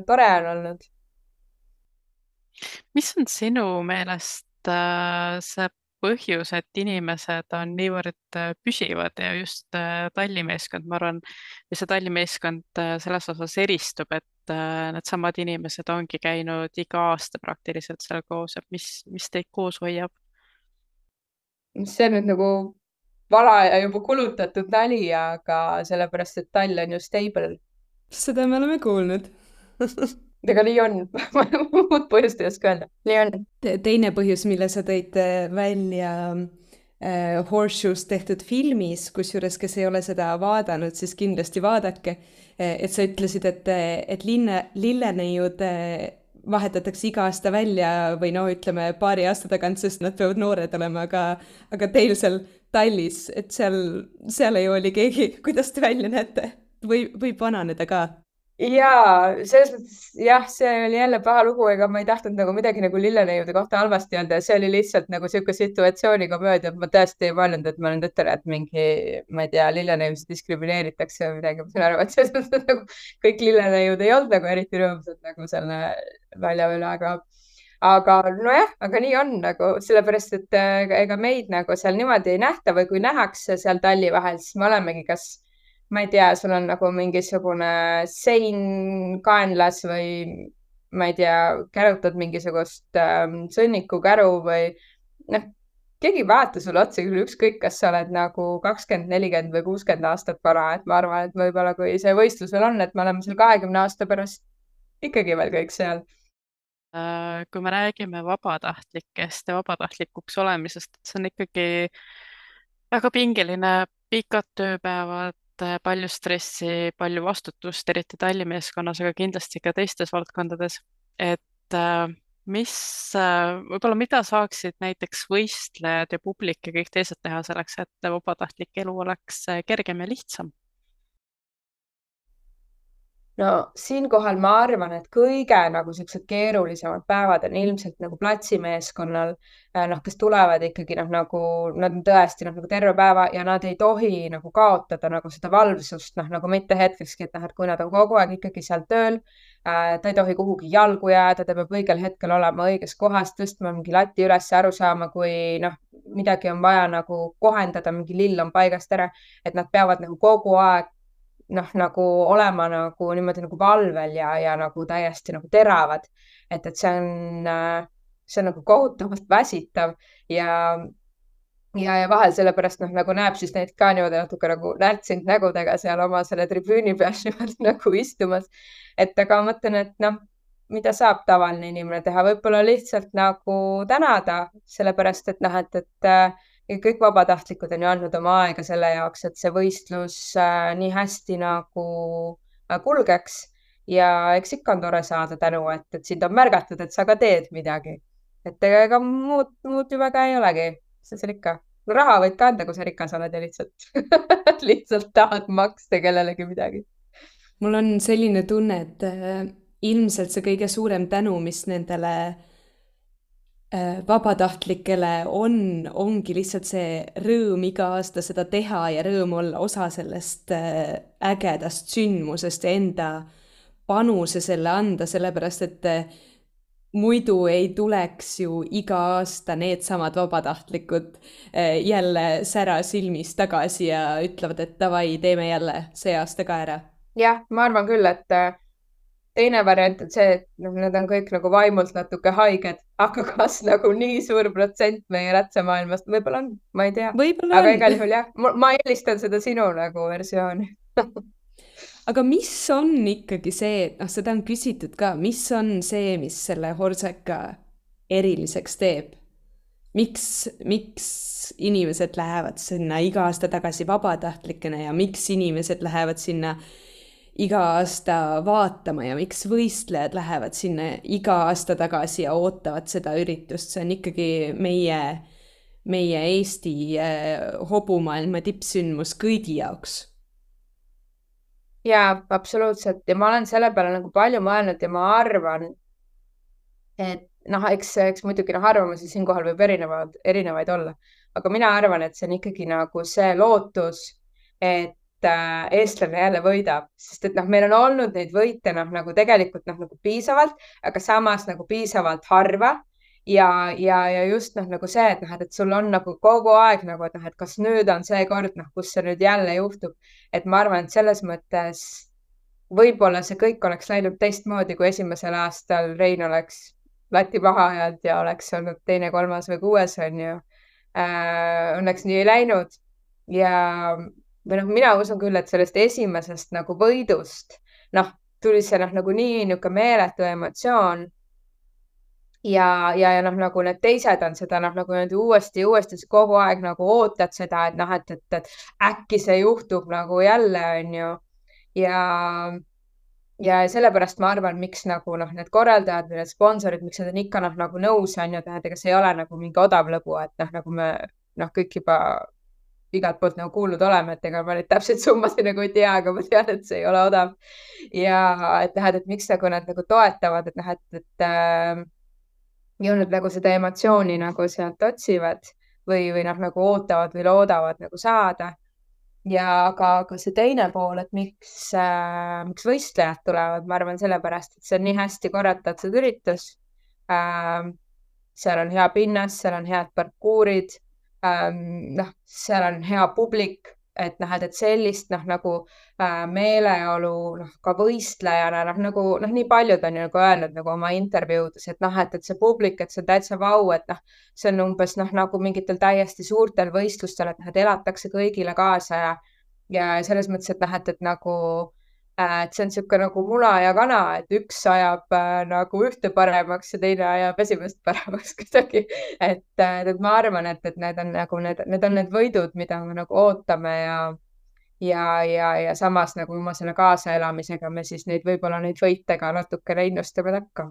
tore on olnud mis on sinu meelest äh, see põhjus, et inimesed on niivõrd äh, püsivad ja just äh, tallimeeskond, ma arvan, ja see tallimeeskond selles osas eristub, et needsamad inimesed ongi käinud iga aasta praktiliselt seal koos, et mis, mis teid koos hoiab? See on nüüd nagu vana ja juba kulutatud nali, aga sellepärast, et tall on ju stable. seda me oleme kuulnud [laughs] ega nii on [laughs] muud põhjust ei oska öelda, nii on Te. teine põhjus, mille sa tõid äh, välja äh, Horseshoes tehtud filmis, kusjuures, kes ei ole seda vaadanud, siis kindlasti vaadake. Äh, et sa ütlesid, et, et linna, lilleneiud äh, vahetatakse iga aasta välja või no ütleme paari aasta tagant, sest nad peavad noored olema, aga, aga teil seal Tallis, et seal, seal ei oli keegi, [laughs] kuidas te välja näete? või võib vananeda ka? Ja selles mõttes jah, see oli jälle paha lugu, ega ma ei tahtnud nagu midagi nagu lilleneiude kohta halvasti öelda see oli lihtsalt nagu sihuke situatsioonikomöödia, et ma tõesti ei mõelnud, et ma nüüd ütlen, et mingi, ma ei tea, lilleneiusid diskrimineeritakse või midagi, ma saan aru, et selles mõttes nagu kõik lilleneiud ei olnud nagu eriti rõõmsad nagu selle välja üle, aga aga nojah, aga nii on nagu sellepärast, et ega meid nagu seal niimoodi ei nähta või kui nähakse seal talli vahel, siis me olemegi kas ma ei tea, sul on nagu mingisugune sein kaenlas või ma ei tea, kärutad mingisugust ähm, sõnnikukäru või noh, keegi ei vaata sulle otsa küll, ükskõik, kas sa oled nagu kakskümmend, nelikümmend või kuuskümmend aastat vana, et ma arvan, et võib-olla kui see võistlus veel on, et me oleme seal kahekümne aasta pärast ikkagi veel kõik seal. Äh, kui me räägime vabatahtlikest ja vabatahtlikuks olemisest, see on ikkagi väga pingeline, pikad tööpäevad, palju stressi, palju vastutust, eriti tallimeeskonnas, aga kindlasti ka teistes valdkondades. et äh, mis, äh, võib-olla mida saaksid näiteks võistlejad ja publik ja kõik teised teha selleks, et vabatahtlik elu oleks kergem ja lihtsam? No siinkohal ma arvan, et kõige nagu siuksed keerulisemad päevad on ilmselt nagu platsimeeskonnal, äh, noh, kes tulevad ikkagi noh, nagu nad on tõesti noh, nagu terve päeva ja nad ei tohi nagu kaotada nagu seda valvsust, noh nagu mitte hetkekski, et noh, et kui nad on kogu aeg ikkagi seal tööl äh,, ta ei tohi kuhugi jalgu jääda, ta peab õigel hetkel olema õiges kohas, tõstma mingi lati üles, aru saama, kui noh, midagi on vaja nagu kohendada, mingi lill on paigast ära, et nad peavad nagu kogu aeg noh, nagu olema nagu niimoodi nagu valvel ja, ja nagu täiesti nagu teravad. et, et see on, see on nagu kohutavalt väsitav ja, ja, ja vahel sellepärast noh, nagu näeb siis neid ka niimoodi natuke nagu närtsinud nägudega seal oma selle tribüüni peal [laughs] niimoodi nagu istumas. et aga ma mõtlen, et noh, mida saab tavaline inimene teha, võib-olla lihtsalt nagu tänada, sellepärast et noh, et, et kõik vabatahtlikud on ju andnud oma aega selle jaoks, et see võistlus äh, nii hästi nagu äh, kulgeks ja eks ikka on tore saada tänu, et, et sind on märgatud, et sa ka teed midagi. et ega muud, muud ju väga ei olegi, sest seal ikka raha võid ka anda, kui sa rikas oled ja lihtsalt [laughs] lihtsalt tahad maksta kellelegi midagi. mul on selline tunne, et äh, ilmselt see kõige suurem tänu, mis nendele äh, vabatahtlikele on, ongi lihtsalt see rõõm iga aasta seda teha ja rõõm olla osa sellest äh, ägedast sündmusest ja enda panuse selle anda, sellepärast et muidu ei tuleks ju iga aasta needsamad vabatahtlikud jälle sära silmis tagasi ja ütlevad, et davai, teeme jälle see aasta ka ära. jah, ma arvan küll, et teine variant on see, et noh, need on kõik nagu vaimult natuke haiged, aga kas nagu nii suur protsent meie rätsemaailmast, võib-olla on, ma ei tea. aga igal juhul jah, ma eelistan seda sinu nagu versiooni [laughs] aga mis on ikkagi see, noh, seda on küsitud ka, mis on see, mis selle Horseka eriliseks teeb? miks, miks inimesed lähevad sinna iga aasta tagasi vabatahtlikena ja miks inimesed lähevad sinna iga aasta vaatama ja miks võistlejad lähevad sinna iga aasta tagasi ja ootavad seda üritust, see on ikkagi meie, meie Eesti eh, hobumaailma tippsündmus kõigi jaoks. Jaa, absoluutselt. Ja ma olen selle peale nagu palju mõelnud ja ma arvan, et noh, eks, eks muidugi noh, arvamusi siinkohal võib erinevad, erinevaid olla, aga mina arvan, et see on ikkagi nagu see lootus, et eestlane jälle võidab, sest et noh, meil on olnud neid võite noh, nagu tegelikult noh, nagu piisavalt, aga samas nagu piisavalt harva. Ja, ja, ja just noh, nagu see, et noh, et, et sul on nagu kogu aeg nagu, et noh, et kas nüüd on see kord, noh, kus see nüüd jälle juhtub, et ma arvan, et selles mõttes võib-olla see kõik oleks läinud teistmoodi, kui esimesel aastal Rein oleks lati maha ajanud ja oleks olnud teine, kolmas või kuues, on ju. Äh,. Õnneks nii ei läinud. Ja või noh, mina usun küll, et sellest esimesest nagu võidust, noh, tuli see noh, nagu nii niisugune meeletu emotsioon ja, ja, ja noh, nagu need teised on seda noh, nagu niimoodi uuesti uuesti kogu aeg nagu ootad seda, et noh, et, et, et äkki see juhtub nagu jälle, on ju. ja, ja sellepärast ma arvan, miks nagu noh, need korraldajad või need sponsorid, miks nad on ikka noh, nagu nõus on ju, et ega see ei ole nagu mingi odav lõbu, et noh, nagu me noh, kõik juba igalt poolt nagu kuulnud oleme, et ega ma neid täpseid summasid nagu ei tea, aga ma tean, et see ei ole odav. ja et noh, et miks nagu nad nagu toetavad, et noh, et, et äh, ju nad nagu seda emotsiooni nagu sealt otsivad või, või noh, nagu ootavad või loodavad nagu saada. ja aga, aga see teine pool, et miks äh,, miks võistlejad tulevad, ma arvan sellepärast, et see on nii hästi korraldatud üritus äh,. seal on hea pinnas, seal on head parkuurid ähm,, noh, seal on hea publik et noh, et, et sellist noh, nagu äh, meeleolu noh, ka võistlejana noh, nagu noh, nii paljud on ju nagu öelnud nagu oma intervjuudes, et noh, et, et see publik, et see on täitsa vau, et noh, see on umbes noh, nagu mingitel täiesti suurtel võistlustel, et noh, et elatakse kõigile kaasa ja ja selles mõttes, et noh, et, et nagu Äh, et see on niisugune nagu muna ja kana, et üks ajab äh, nagu ühte paremaks ja teine ajab esimest [laughs] paremaks kuidagi. et, äh, et ma arvan, et, et need on nagu need, need on need võidud, mida me nagu ootame ja ja, ja, ja samas nagu oma selle kaasaelamisega me siis neid, võib-olla neid võite ka natukene innustame takka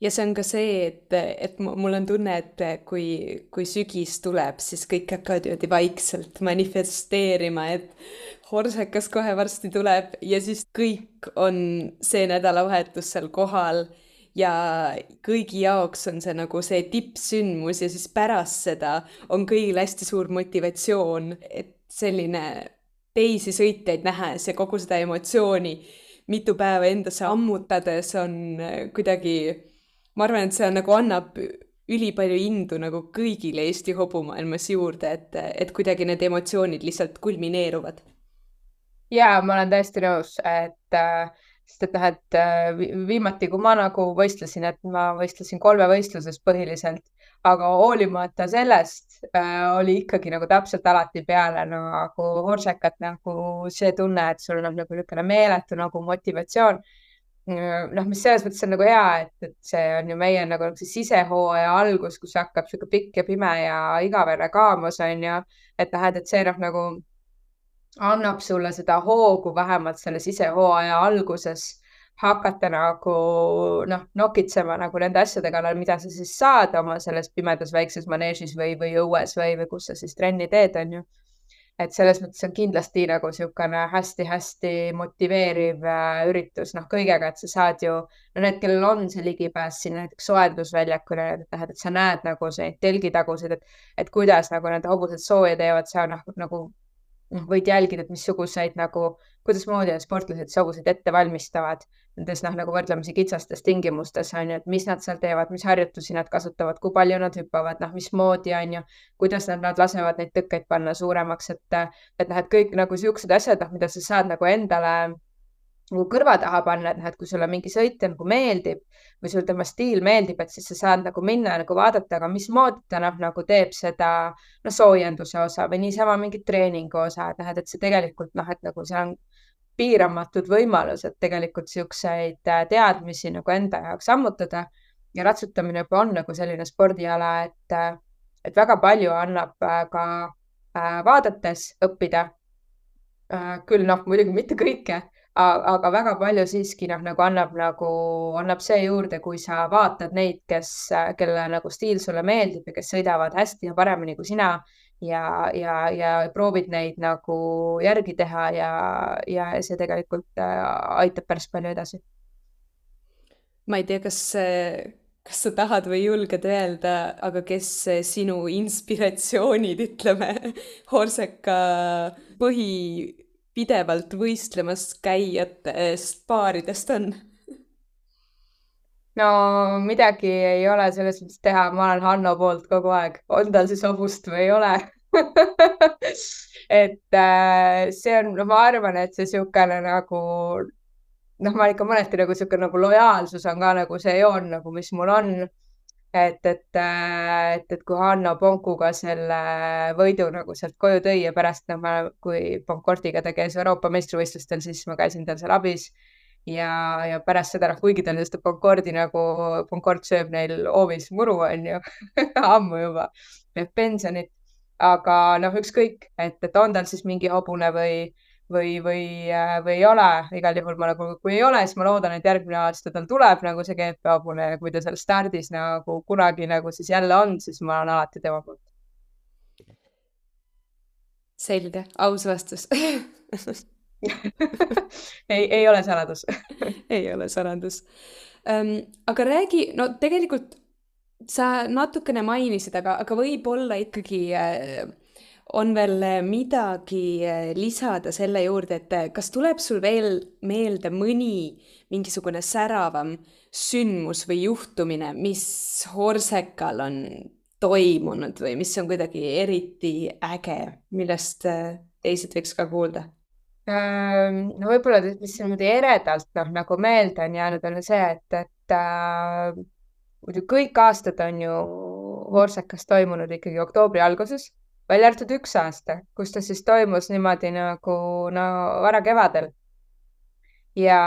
ja see on ka see, et, et mul on tunne, et kui, kui sügis tuleb, siis kõik hakkavad niimoodi vaikselt manifesteerima, et horsekas kohe varsti tuleb ja siis kõik on see nädalavahetus seal kohal ja kõigi jaoks on see nagu see tippsündmus ja siis pärast seda on kõigil hästi suur motivatsioon, et selline teisi sõitjaid nähes ja kogu seda emotsiooni mitu päeva endasse ammutades on kuidagi ma arvan, et see on nagu annab ülipalju indu nagu kõigile Eesti hobumaailmas juurde, et, et kuidagi need emotsioonid lihtsalt kulmineeruvad. Ja ma olen täiesti nõus, et äh, sest et noh, et äh, viimati, kui ma nagu võistlesin, et ma võistlesin kolmevõistluses põhiliselt, aga hoolimata sellest äh, oli ikkagi nagu täpselt alati peale nagu horsekat nagu see tunne, et sul on nagu niisugune meeletu nagu motivatsioon. Noh, mis selles mõttes on nagu hea, et, et see on ju meie nagu see sisehooaja algus, kus hakkab sihuke pikk ja pime ja igavene kaamos on ju, et noh, et, et see noh, nagu annab sulle seda hoogu vähemalt selle sisehooaja alguses hakata nagu noh, nokitsema nagu nende asjade kallal, mida sa siis saad oma selles pimedas väikses maneežis või, või õues või, või kus sa siis trenni teed, onju. et selles mõttes on kindlasti nagu niisugune hästi-hästi motiveeriv äh, üritus, noh, kõigega, et sa saad ju, no need, kellel on see ligipääs sinna näiteks soojendusväljakule, et sa näed nagu neid telgitagusid, et, et kuidas nagu need hobused sooja teevad, sa noh, nagu noh, võid jälgida, et missuguseid nagu, kuidasmoodi sportlased hobuseid ette valmistavad nendes noh, nagu võrdlemisi kitsastes tingimustes on ju, et mis nad seal teevad, mis harjutusi nad kasutavad, kui palju nad hüppavad, noh, mismoodi on ju, kuidas nad, nad lasevad neid tõkkeid panna suuremaks, et, et noh, et kõik nagu siuksed asjad, noh, mida sa saad nagu endale nagu kõrva taha panna, et noh, et kui sulle mingi sõitja nagu meeldib või sul tema stiil meeldib, et siis sa saad nagu minna nagu vaadata, aga mismoodi ta noh, nagu teeb seda no soojenduse osa või niisama mingit treeningu osa, et noh, et, see tegelikult noh, et nagu seal on piiramatud võimalused tegelikult niisuguseid äh, teadmisi nagu enda jaoks ammutada ja ratsutamine juba on nagu selline spordiala, et, äh, et väga palju annab äh, ka vaadates õppida. küll noh, muidugi mitte kõike, aga väga palju siiski noh, nagu annab nagu, annab see juurde, kui sa vaatad neid, kes, kelle nagu stiil sulle meeldib ja kes sõidavad hästi ja paremini kui sina ja, ja, ja proovid neid nagu järgi teha ja, ja see tegelikult äh, aitab päris palju edasi. ma ei tea, kas, kas sa tahad või julged öelda, aga kes sinu inspiratsioonid, ütleme, Horseka põhi pidevalt võistlemas käijatest paaridest on? no midagi ei ole selles mõttes teha, ma olen Hanno poolt kogu aeg, on tal siis hobust või ei ole [laughs] et äh, see on, no ma arvan, et see niisugune nagu noh, ma ikka mõneti nagu niisugune nagu lojaalsus on ka nagu see joon nagu, mis mul on. Et, et, äh, et, et kui Hanno Ponkuga selle võidu nagu sealt koju tõi ja pärast noh, ma, kui Poncordiga ta käis Euroopa meistrivõistlustel, siis ma käisin tal seal abis ja, ja pärast seda, noh, kuigi tal seda Concordi nagu, Concord sööb neil hoovis muru, on ju [laughs] ammu juba, pensionit. aga noh, ükskõik, et, et on tal siis mingi hobune või, või, või, äh, või ei ole, igal juhul ma nagu, kui ei ole, siis ma loodan, et järgmine aasta tal tuleb nagu see GP hobune ja kui ta seal stardis nagu kunagi nagu siis jälle on, siis ma olen alati tema poolt. selge, aus vastus [laughs] ei, ei ole saladus [laughs] ei ole saladus ähm,. aga räägi, no tegelikult sa natukene mainisid, aga, aga võib-olla ikkagi äh, on veel midagi äh, lisada selle juurde, et äh, kas tuleb sul veel meelde mõni mingisugune säravam sündmus või juhtumine, mis Horsekal on toimunud või mis on kuidagi eriti äge, millest äh, teised võiks ka kuulda? no võib-olla, mis niimoodi eredalt noh, nagu meelde on jäänud, on see, et, et äh, muidu kõik aastad on ju Vorsakas toimunud ikkagi oktoobri alguses, välja arvatud üks aasta, kus ta siis toimus niimoodi nagu no varakevadel. ja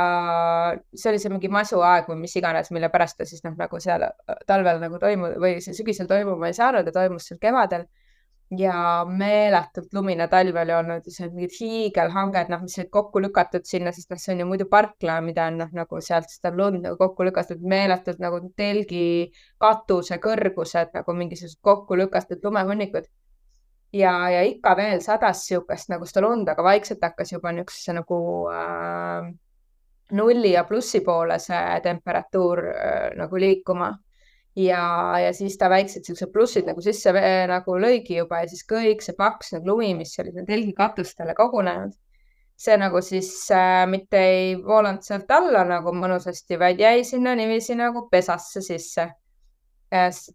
see oli see mingi masuaeg või mis iganes, mille pärast ta siis noh, nagu seal talvel nagu toimu- või sügisel toimuma ei saanud ja toimus seal kevadel ja meeletult lumine talv oli olnud ja on mingid hiigelhanged, noh, mis olid kokku lükatud sinna, sest noh, see on ju muidu parkla, mida on noh, nagu sealt seda lund nagu kokku lükatud, meeletult nagu telgi katuse kõrgused nagu mingisugused kokku lükatud lumehunnikud. Ja, ja ikka veel sadas niisugust nagu seda lund, aga vaikselt hakkas juba niisuguse nagu äh, nulli ja plussi poole see temperatuur äh, nagu liikuma ja, ja siis ta väiksed siuksed plussid nagu sisse nagu lõigi juba ja siis kõik see paks nagu lumi, mis oli sinna telgi katustele kogunenud, see nagu siis äh, mitte ei voolanud sealt alla nagu mõnusasti, vaid jäi sinna niiviisi nagu pesasse sisse.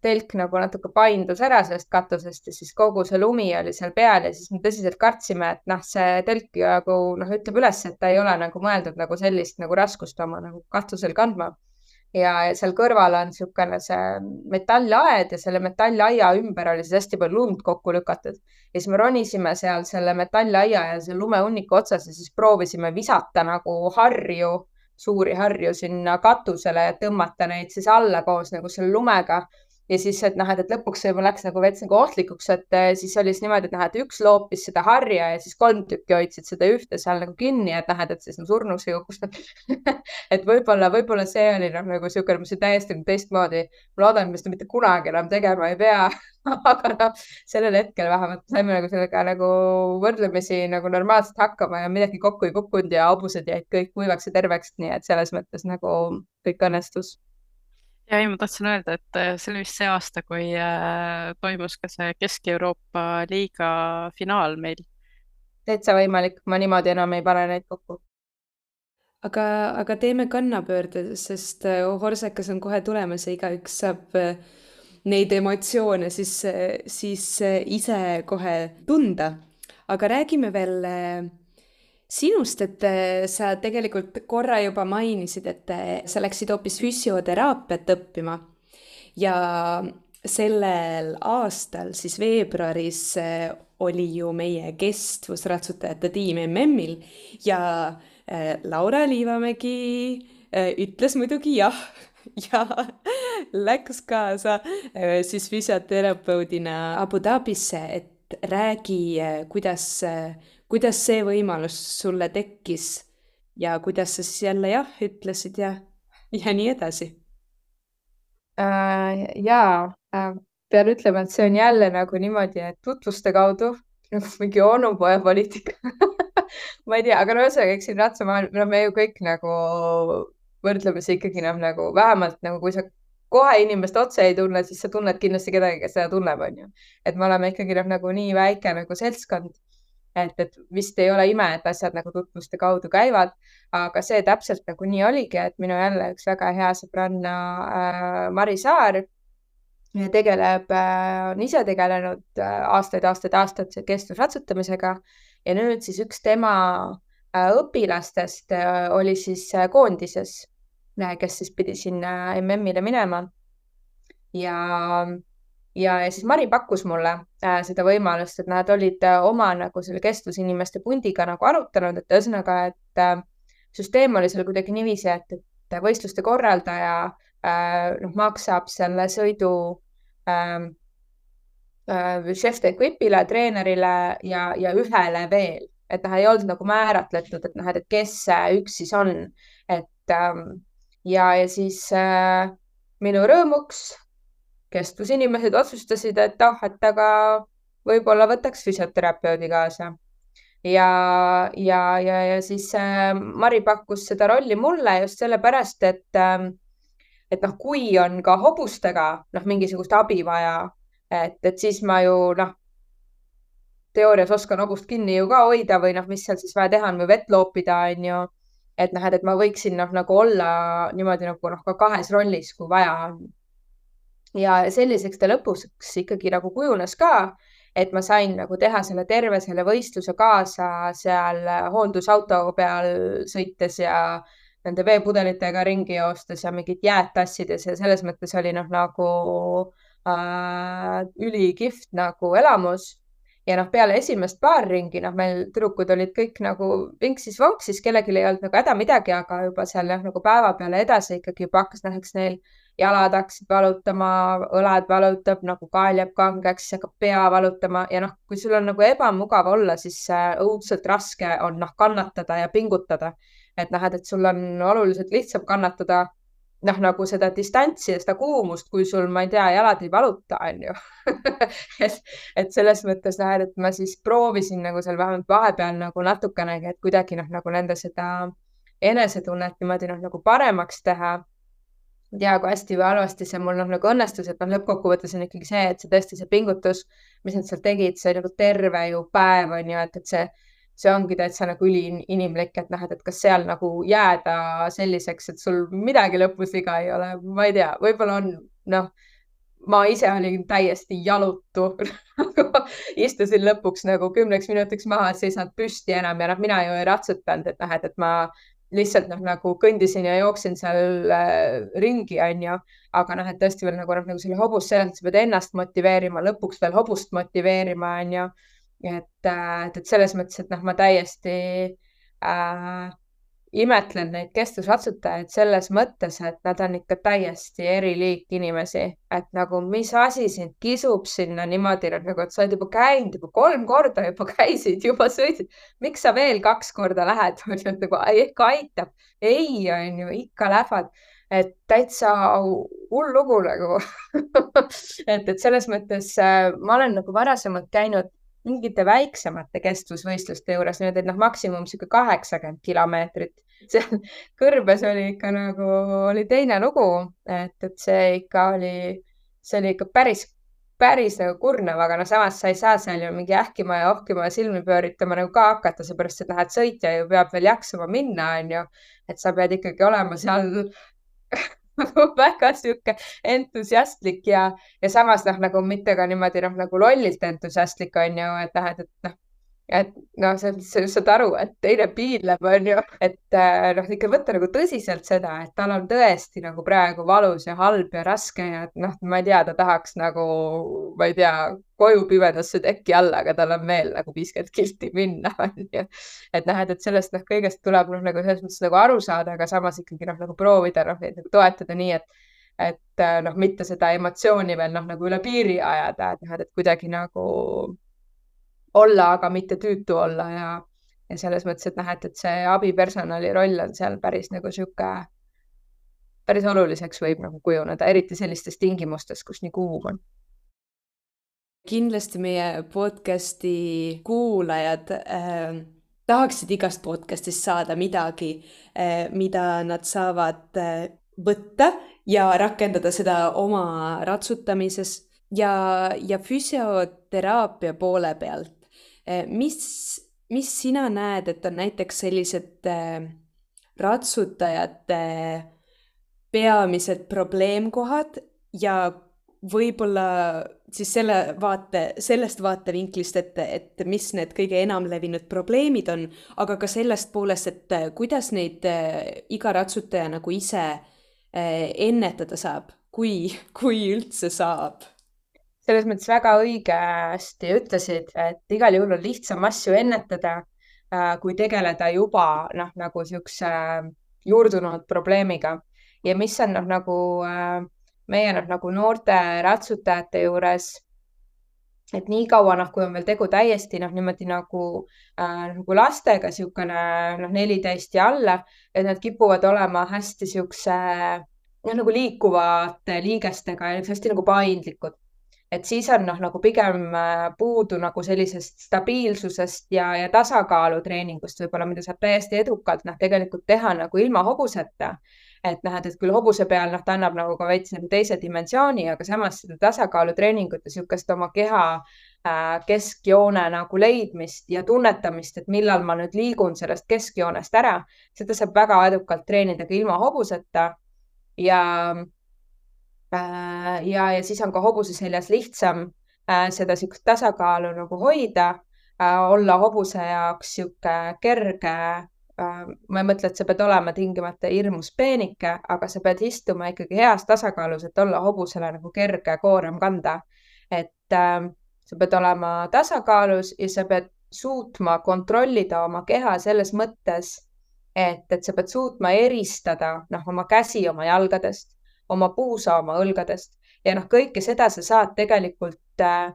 Telk nagu natuke paindus ära sellest katusest ja siis kogu see lumi oli seal peal ja siis me tõsiselt kartsime, et noh, see telk nagu noh, ütleb üles, et ta ei ole nagu mõeldud nagu sellist nagu raskust oma nagu katusel kandma ja seal kõrval on niisugune see metallaed ja selle metallaia ümber oli siis hästi palju lund kokku lükatud. ja siis me ronisime seal selle metallaia ja selle lumehunniku otsas ja siis proovisime visata nagu harju, suuri harju sinna katusele ja tõmmata neid siis alla koos nagu selle lumega. Ja siis, et noh, et, et lõpuks juba läks nagu veits nagu ohtlikuks, et eh, siis oli siis niimoodi, et noh, et üks loopis seda harja ja siis kolm tükki hoidsid seda ühte seal nagu kinni, et noh, et, et siis nagu surnuks ei hukusta [laughs] et võib-olla, võib-olla see oli noh, nagu niisugune, mis oli täiesti nagu teistmoodi. ma loodan, et me seda mitte kunagi enam tegema ei pea [laughs] aga noh, sellel hetkel vähemalt saime nagu sellega nagu võrdlemisi nagu normaalselt hakkama ja midagi kokku ei kukkunud ja hobused jäid kõik kuivaks ja terveks, nii et selles mõttes nagu kõik õnnestus ja ei, ma tahtsin öelda, et äh, see oli vist see aasta, kui äh, toimus ka see Kesk-Euroopa liiga finaal meil. täitsa võimalik, ma niimoodi enam ei pane neid kokku. aga, aga teeme kannapöörde, sest äh, Horsekas on kohe tulemas ja igaüks saab neid emotsioone siis, siis ise kohe tunda. aga räägime veel sinust, et äh, sa tegelikult korra juba mainisid, et äh, sa läksid hoopis füsioteraapiat õppima. Ja sellel aastal, siis veebruaris äh, oli ju meie kestvusratsutajate tiim MM-il ja Laura Liivamägi ütles muidugi jah. [laughs] Ja läks kaasa siis füsioterapeudina Abu Dhabisse, et räägi, kuidas kuidas see võimalus sulle tekkis ja kuidas sa siis jälle jah ütlesid ja, ja nii edasi äh,? jaa äh,, pean ütlema, et see on jälle nagu niimoodi, et tutvuste kaudu nagu mingi onupoja poliitika [laughs] ma ei tea, aga no ühesõnaga, eks siin ratsamaailm, no me ju kõik nagu võrdleme see ikkagi noh, nagu vähemalt nagu kui sa kohe inimest otse ei tunne, siis sa tunned kindlasti kedagi, kes seda tunneb, onju. et me oleme ikkagi noh, nagu nii väike nagu seltskond et, et vist ei ole ime, et asjad nagu tutvuste kaudu käivad, aga see täpselt nagu nii oligi, et minu jälle üks väga hea sõbranna äh, Mari Saar tegeleb äh,, on ise tegelenud äh, aastaid, aastaid, aastaid kestvusratsutamisega ja nüüd siis üks tema äh, õpilastest äh, oli siis äh, koondises, äh, kes siis pidi sinna MM-ile minema. Ja ja, ja siis Mari pakkus mulle äh, seda võimalust, et nad olid äh, oma nagu selle kestvusinimeste pundiga nagu arutanud, et ühesõnaga, et äh, süsteem oli seal kuidagi niiviisi, et, et võistluste korraldaja äh, noh, maksab selle sõidu ähm, äh, chef d'equip'ile, treenerile ja, ja ühele veel, et noh, ei olnud nagu määratletud, et noh, et kes see üks siis on, et ähm, ja, ja siis äh, minu rõõmuks kestvusinimesed otsustasid, et ah, et aga võib-olla võtaks füsioterapeudi kaasa. ja, ja, ja, ja siis äh, Mari pakkus seda rolli mulle just sellepärast, et äh,, et noh, kui on ka hobustega noh, mingisugust abi vaja, et, et siis ma ju noh, teoorias oskan hobust kinni ju ka hoida või noh, mis seal siis vaja teha on või vett loopida, onju et noh, et ma võiksin noh, nagu olla niimoodi nagu noh, ka kahes rollis, kui vaja on ja selliseks ta lõpuks ikkagi nagu kujunes ka, et ma sain nagu teha selle terve selle võistluse kaasa seal hooldusauto peal sõites ja nende veepudelitega ringi joostes ja mingid jääd tassides ja selles mõttes oli noh, nagu äh, ülikihvt nagu elamus. Ja noh, peale esimest paarringi, noh, meil tüdrukud olid kõik nagu vinksis-vonksis, kellelgi ei olnud nagu häda midagi, aga juba seal jah, nagu päeva peale edasi ikkagi juba hakkas näiteks neil jalad hakkasid valutama, õlad valutab, nagu kael jääb kangeks, hakkab pea valutama ja noh, kui sul on nagu ebamugav olla, siis õudselt raske on noh, kannatada ja pingutada. et noh, et, et sul on oluliselt lihtsam kannatada noh, nagu seda distantsi ja seda kuumust, kui sul, ma ei tea, jalad ei valuta, onju [laughs] et, et selles mõttes noh, et ma siis proovisin nagu seal vähemalt vahepeal nagu natukenegi, et kuidagi noh, nagu nende seda enesetunnet niimoodi noh, nagu paremaks teha ei tea, kui hästi või halvasti see mul noh, nagu õnnestus, et noh, lõppkokkuvõttes on ikkagi see, et see tõesti see pingutus, mis nad seal tegid, see nagu terve ju päev on ju, et, et see, see ongi täitsa nagu üliinimlik, et noh, et, et kas seal nagu jääda selliseks, et sul midagi lõpus viga ei ole, ma ei tea, võib-olla on noh, ma ise olin täiesti jalutu [laughs] istusin lõpuks nagu kümneks minutiks maha, ei saanud püsti enam ja noh, mina ju ei ratsutanud, et noh, et, et ma lihtsalt noh, nagu kõndisin ja jooksin seal äh, ringi, onju. aga noh, et tõesti veel nagu, nagu selle hobust selles, et sa pead ennast motiveerima, lõpuks veel hobust motiveerima, onju. et äh,, et, et selles mõttes, et noh, ma täiesti äh, imetlen neid kestvusratsutajaid selles mõttes, et nad on ikka täiesti eriliik inimesi, et nagu mis asi sind kisub sinna niimoodi nagu, et sa oled juba käinud juba kolm korda juba [laughs] käisid, juba sõitsid. miks sa veel kaks korda lähed, [laughs] nagu ehk aitab. ei, on ju, ikka lähevad, et täitsa hull lugu nagu [laughs] et, et selles mõttes äh, ma olen nagu varasemalt käinud mingite väiksemate kestvusvõistluste juures niimoodi, et noh, maksimum sihuke kaheksakümmend kilomeetrit. [laughs] seal kõrbes oli ikka nagu, oli teine lugu, et, et see ikka oli, see oli ikka päris, päris nagu kurnav, aga no samas sa ei saa seal ju mingi ähkima ja ohkima ja silmi pööritama nagu ka hakata, seepärast et lähed sõitja ju peab veel jaksama minna, onju. et sa pead ikkagi olema seal [laughs] [laughs] väga sihuke entusiastlik ja, ja samas noh, nagu mitte ka niimoodi noh, nagu lollilt entusiastlik on ju, et noh, et, et noh, et noh, sa, sa saad aru, et teine piinleb, on ju, et äh, noh, ikka võtta nagu tõsiselt seda, et tal on tõesti nagu praegu valus ja halb ja raske ja noh, ma ei tea, ta tahaks nagu, ma ei tea, koju pimedasse teki alla, aga tal on veel nagu viiskümmend kilti minna, [laughs] on ju. et noh, et, et sellest noh, kõigest tuleb noh, nagu selles mõttes nagu aru saada, aga samas ikkagi noh, nagu proovida noh, neid nagu toetada nii, et et noh, mitte seda emotsiooni veel noh, nagu üle piiri ajada, et noh, et kuidagi nagu olla, aga mitte tüütu olla ja, ja selles mõttes, et noh, et, et see abipersonali roll on seal päris nagu sihuke, päris oluliseks võib nagu kujuneda, eriti sellistes tingimustes, kus nii kuum on. Kindlasti meie podcasti kuulajad äh, tahaksid igast podcastist saada midagi äh,, mida nad saavad äh, võtta ja rakendada seda oma ratsutamises. Ja, ja füsioteraapia poole pealt mis, mis sina näed, et on näiteks sellised eh, ratsutajate peamised probleemkohad ja võib-olla siis selle vaate, sellest vaatevinklist, et, et mis need kõige enamlevinud probleemid on, aga ka sellest poolest, et eh, kuidas neid iga ratsutaja nagu ise ennetada saab, kui, kui üldse saab selles mõttes väga õigesti ütlesid, et igal juhul on lihtsam asju ennetada, äh, kui tegeleda juba noh, nagu niisuguse äh, juurdunud probleemiga. Ja mis on noh, nagu äh, meie noh, nagu noorte ratsutajate juures, et niikaua noh, kui on veel tegu täiesti noh, niimoodi nagu äh,, nagu lastega niisugune noh, neliteist ja alla, et nad kipuvad olema hästi niisuguse noh, nagu liikuvate liigestega ja hästi nagu paindlikud et siis on noh, nagu pigem äh, puudu nagu sellisest stabiilsusest ja, ja tasakaalu treeningust võib-olla, mida saab täiesti edukalt noh, tegelikult teha nagu ilma hobuseta. et noh, et, et küll hobuse peal noh, ta annab nagu ka veits nagu teise dimensiooni, aga samas seda tasakaalutreeningut ja niisugust oma keha äh, keskjoone nagu leidmist ja tunnetamist, et millal ma nüüd liigun sellest keskjoonest ära, seda saab väga edukalt treenida ka ilma hobuseta ja ja, ja siis on ka hobuse seljas lihtsam äh, seda niisugust tasakaalu nagu hoida, äh, olla hobuse jaoks niisugune kerge. ma ei mõtle, et sa pead olema tingimata hirmus peenike, aga sa pead istuma ikkagi heas tasakaalus, et olla hobusele nagu kerge koorem kanda. et sa pead olema tasakaalus ja sa pead suutma kontrollida oma keha selles mõttes, et, et sa pead suutma eristada noh, oma käsi oma jalgadest oma puusa oma õlgadest. Ja noh, kõike seda sa saad tegelikult äh,,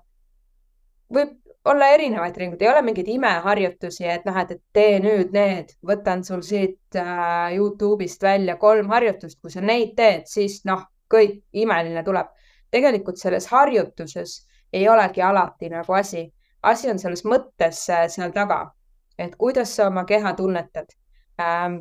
võib olla erinevaid treeninguid, ei ole mingeid imeharjutusi, et noh, et tee nüüd need, võtan sul siit äh, Youtube'ist välja kolm harjutust, kui sa neid teed, siis noh, kõik imeline tuleb. tegelikult selles harjutuses ei olegi alati nagu asi, asi on selles mõttes äh, seal taga, et kuidas sa oma keha tunnetad. Ähm,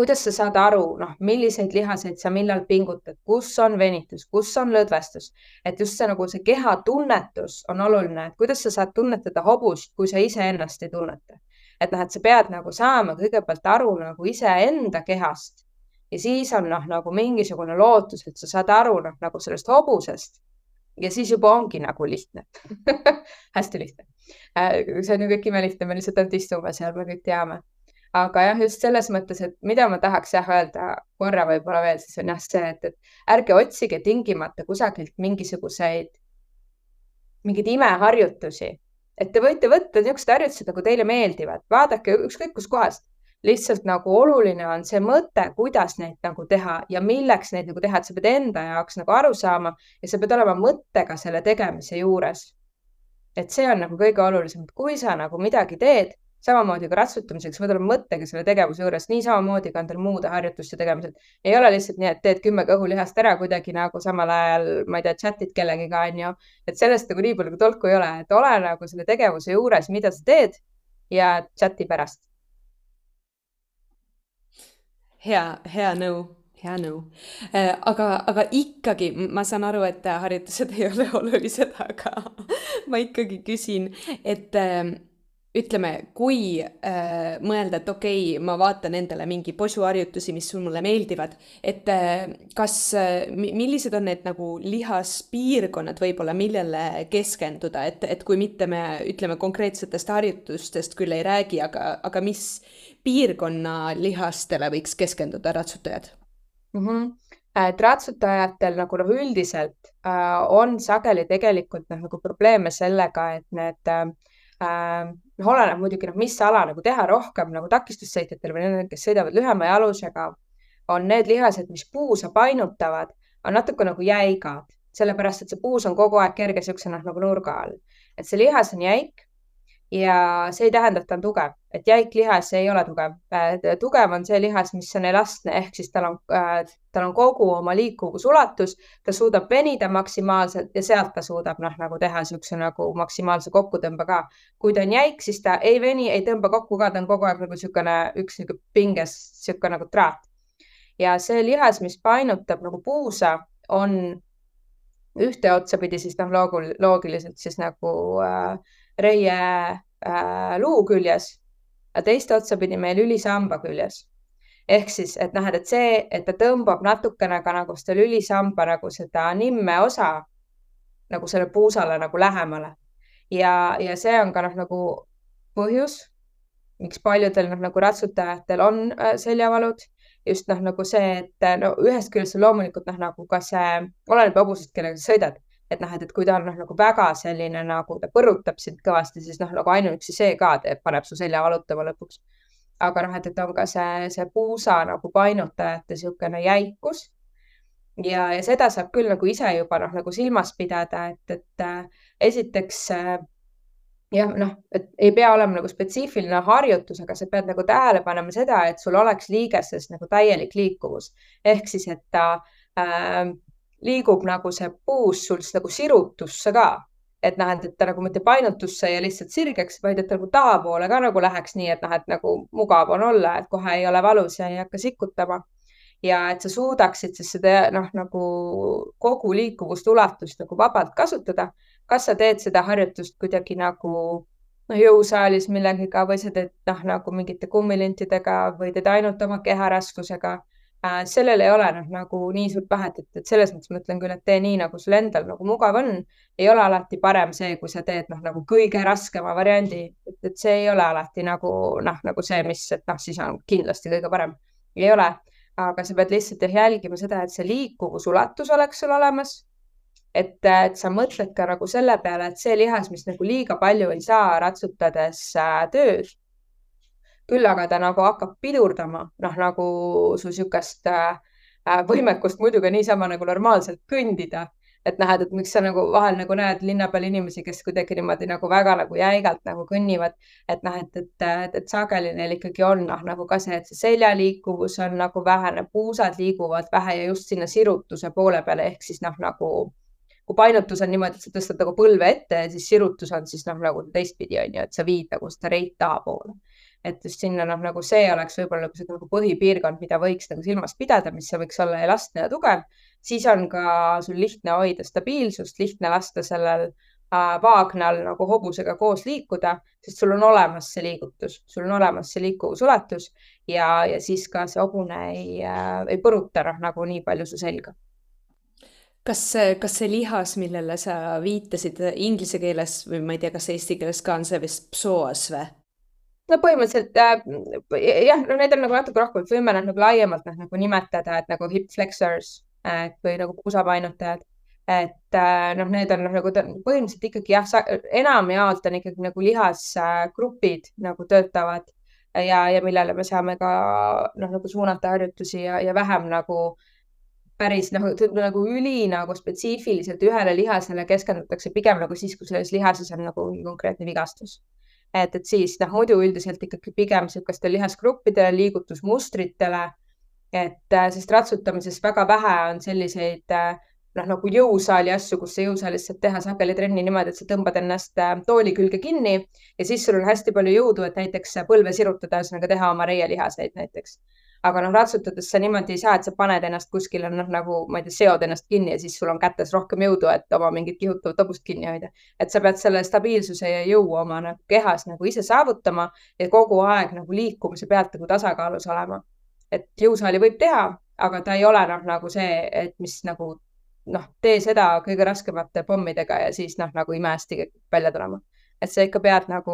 kuidas sa saad aru, noh, milliseid lihaseid sa millal pingutad, kus on venitus, kus on lõdvestus, et just see nagu see keha tunnetus on oluline, et kuidas sa saad tunnetada hobust, kui sa iseennast ei tunneta. et noh, et sa pead nagu saama kõigepealt aru nagu iseenda kehast ja siis on noh, nagu mingisugune lootus, et sa saad aru noh, nagu sellest hobusest ja siis juba ongi nagu lihtne [laughs] hästi lihtne. Äh, see on ju kõik imelihtne, me lihtsalt ainult istume seal, me kõik teame aga jah, just selles mõttes, et mida ma tahaks jah öelda korra võib-olla veel, siis on jah see, et, et ärge otsige tingimata kusagilt mingisuguseid, mingeid imeharjutusi, et te võite võtta niisugused harjutused, nagu teile meeldivad, vaadake ükskõik kuskohast, lihtsalt nagu oluline on see mõte, kuidas neid nagu teha ja milleks neid nagu teha, et sa pead enda jaoks nagu aru saama ja sa pead olema mõttega selle tegemise juures. et see on nagu kõige olulisem, et kui sa nagu midagi teed, samamoodi ka ratsutamiseks, võid olla mõttega selle tegevuse juures, nii samamoodi ka nendel muude harjutuste tegemisel. ei ole lihtsalt nii, et teed kümme kõhulihast ära kuidagi nagu samal ajal, ma ei tea, chat'id kellegiga, onju. et sellest nagu nii palju tolku ei ole, et ole nagu selle tegevuse juures, mida sa teed ja chat'i pärast hea, hea nõu, hea nõu. Äh, aga, aga ikkagi ma saan aru, et harjutused ei ole [laughs] olulised, aga [laughs] ma ikkagi küsin, et äh, ütleme, kui äh, mõelda, et okei okay,, ma vaatan endale mingi posuharjutusi, mis mulle meeldivad, et äh, kas äh,, millised on need nagu lihaspiirkonnad võib-olla, millele keskenduda, et, et kui mitte me ütleme konkreetsetest harjutustest küll ei räägi, aga, aga mis piirkonna lihastele võiks keskenduda ratsutajad mm? -hmm et ratsutajatel nagu noh, üldiselt äh, on sageli tegelikult noh, nagu probleeme sellega, et need äh, noh, oleneb muidugi noh, mis ala nagu teha rohkem nagu takistussõitjatel või nendel, kes sõidavad lühema jalusega, on need lihased, mis puusa painutavad, on natuke nagu jäigad, sellepärast et see puus on kogu aeg kerge siukse noh, nagu nurga all, et see lihas on jäik ja see ei tähenda, et ta on tugev, et jäik lihas ei ole tugev. tugev on see lihas, mis on elastne, ehk siis tal on äh,, tal on kogu oma liikuvusulatus, ta suudab venida maksimaalselt ja sealt ta suudab noh, nagu teha niisuguse nagu maksimaalse kokkutõmbe ka. kui ta on jäik, siis ta ei veni, ei tõmba kokku ka, ta on kogu aeg nagu niisugune üks niisugune pinges, niisugune nagu traat. ja see lihas, mis painutab nagu puusa, on ühte otsapidi siis noh, loogiliselt siis nagu äh, reie äh, luu küljes ja teist otsapidi meil ülisamba küljes. ehk siis, et noh, et see, et ta tõmbab natukene ka nagu seda lülisamba nagu seda nimme osa nagu selle puusale nagu lähemale. Ja, ja see on ka noh, nagu põhjus, miks paljudel noh, nagu ratsutajatel on äh, seljavalud. Just noh, nagu see, et no ühest küljest loomulikult noh, nagu ka see oleneb hobusest, kellega sa sõidad et noh, et, et kui ta on noh, nagu väga selline nagu ta põrutab sind kõvasti, siis noh, nagu ainuüksi see ka teeb, paneb su selja valutama lõpuks. aga noh, et, et on ka see, see puusa nagu painutajate niisugune jäikus. ja, ja seda saab küll nagu ise juba noh, nagu silmas pidada, et, et äh, esiteks äh, jah, noh, et ei pea olema nagu spetsiifiline harjutus, aga sa pead nagu tähele panema seda, et sul oleks liigeses nagu täielik liikuvus ehk siis, et ta äh, liigub nagu see puus sul nagu sirutusse ka, et noh, et ta nagu mitte painutusse ja lihtsalt sirgeks, vaid et ta nagu tahapoole ka nagu läheks nii, et noh, et nagu mugav on olla, et kohe ei ole valus ja ei hakka sikutama. ja et sa suudaksid siis seda noh, nagu kogu liikuvust, ulatust nagu vabalt kasutada. kas sa teed seda harjutust kuidagi nagu noh, jõusaalis millegagi või sa teed noh, nagu mingite kummilintidega või teed ainult oma keharaskusega sellel ei ole noh, nagu nii suurt vahet, et, et selles mõttes ma ütlen küll, et tee nii, nagu sul endal nagu mugav on. ei ole alati parem see, kui sa teed noh, nagu kõige raskema variandi, et, et see ei ole alati nagu noh, nagu see, mis, et noh, siis on kindlasti kõige parem. ei ole, aga sa pead lihtsalt jälgima seda, et see liikuvusulatus oleks sul olemas et, et sa mõtled ka nagu selle peale, et see lihas, mis nagu liiga palju ei saa ratsutades äh, tööd, küll aga ta nagu hakkab pidurdama, noh nagu su niisugust äh, äh, võimekust muidu ka niisama nagu normaalselt kõndida. et noh, et miks sa nagu vahel nagu näed linna peal inimesi, kes kuidagi niimoodi nagu väga nagu jäigalt nagu kõnnivad, et noh, et, et, et, et sageli neil ikkagi on noh, nagu ka see, et see seljaliikuvus on nagu vähene, puusad liiguvad vähe ja just sinna sirutuse poole peale ehk siis noh, nagu kui painutus on niimoodi, et sa tõstad nagu põlve ette ja siis sirutus on siis noh, nagu teistpidi on ju, et sa viid nagu seda reit tahapoole et just sinna noh, nagu see oleks võib-olla see nagu põhipiirkond, mida võiks nagu silmas pidada, mis võiks olla elastne ja tugev, siis on ka sul lihtne hoida stabiilsust, lihtne lasta sellel äh, vaagnal nagu hobusega koos liikuda, sest sul on olemas see liigutus, sul on olemas see liikuvusulatus ja, ja siis ka see hobune ei äh,, ei põruta noh, nagu nii palju su selga kas, kas see lihas, millele sa viitasid inglise keeles või ma ei tea, kas eesti keeles ka on see vist psoas või? No põhimõtteliselt äh, jah, no neid on nagu natuke rohkem, et võime nad nagu laiemalt noh, nagu nimetada, et nagu hip flexors äh, või nagu pusapainutajad. et äh, noh, need on noh, nagu põhimõtteliselt ikkagi jah, enamjaolt on ikkagi nagu lihasgrupid nagu töötavad ja, ja millele me saame ka noh, nagu suunata harjutusi ja, ja vähem nagu päris nagu, nagu üli nagu spetsiifiliselt ühele lihasele keskendutakse pigem nagu siis, kui selles lihases on nagu konkreetne vigastus. Et, et siis noh, muidu üldiselt ikkagi pigem niisugustele lihasgruppidele, liigutusmustritele, et sest ratsutamises väga vähe on selliseid äh, noh, nagu jõusaali asju, kus sa jõusaalis saad teha sageli trenni niimoodi, et sa tõmbad ennast äh, tooli külge kinni ja siis sul on hästi palju jõudu, et näiteks põlve sirutada, ühesõnaga teha oma reielihaseid näiteks. Aga noh, ratsutades sa niimoodi ei saa, et sa paned ennast kuskile noh, nagu ma ei tea, seod ennast kinni ja siis sul on kätes rohkem jõudu, et oma mingit kihutavat hobust kinni hoida. et sa pead selle stabiilsuse ja jõu oma nagu kehas nagu ise saavutama ja kogu aeg nagu liikumise pealt nagu tasakaalus olema. et jõusaali võib teha, aga ta ei ole noh, nagu see, et mis nagu noh, tee seda kõige raskemate pommidega ja siis noh, nagu imehästi välja tulema. et sa ikka pead nagu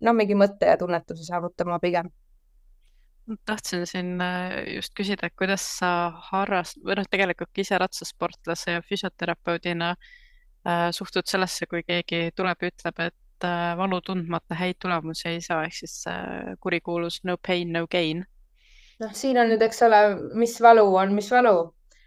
no mingi mõtte ja tunnetuse saavutama pigem. Tahtsin siin äh, just küsida, et kuidas sa harrast- või noh, tegelikult ise ratsasportlase ja füsioterapeudina äh, suhtud sellesse, kui keegi tuleb ja ütleb, et äh, valu tundmata häid tulemusi ei saa, ehk siis äh, kurikuulus no pain, no gain. noh, siin on nüüd, eks ole, mis valu on, mis valu,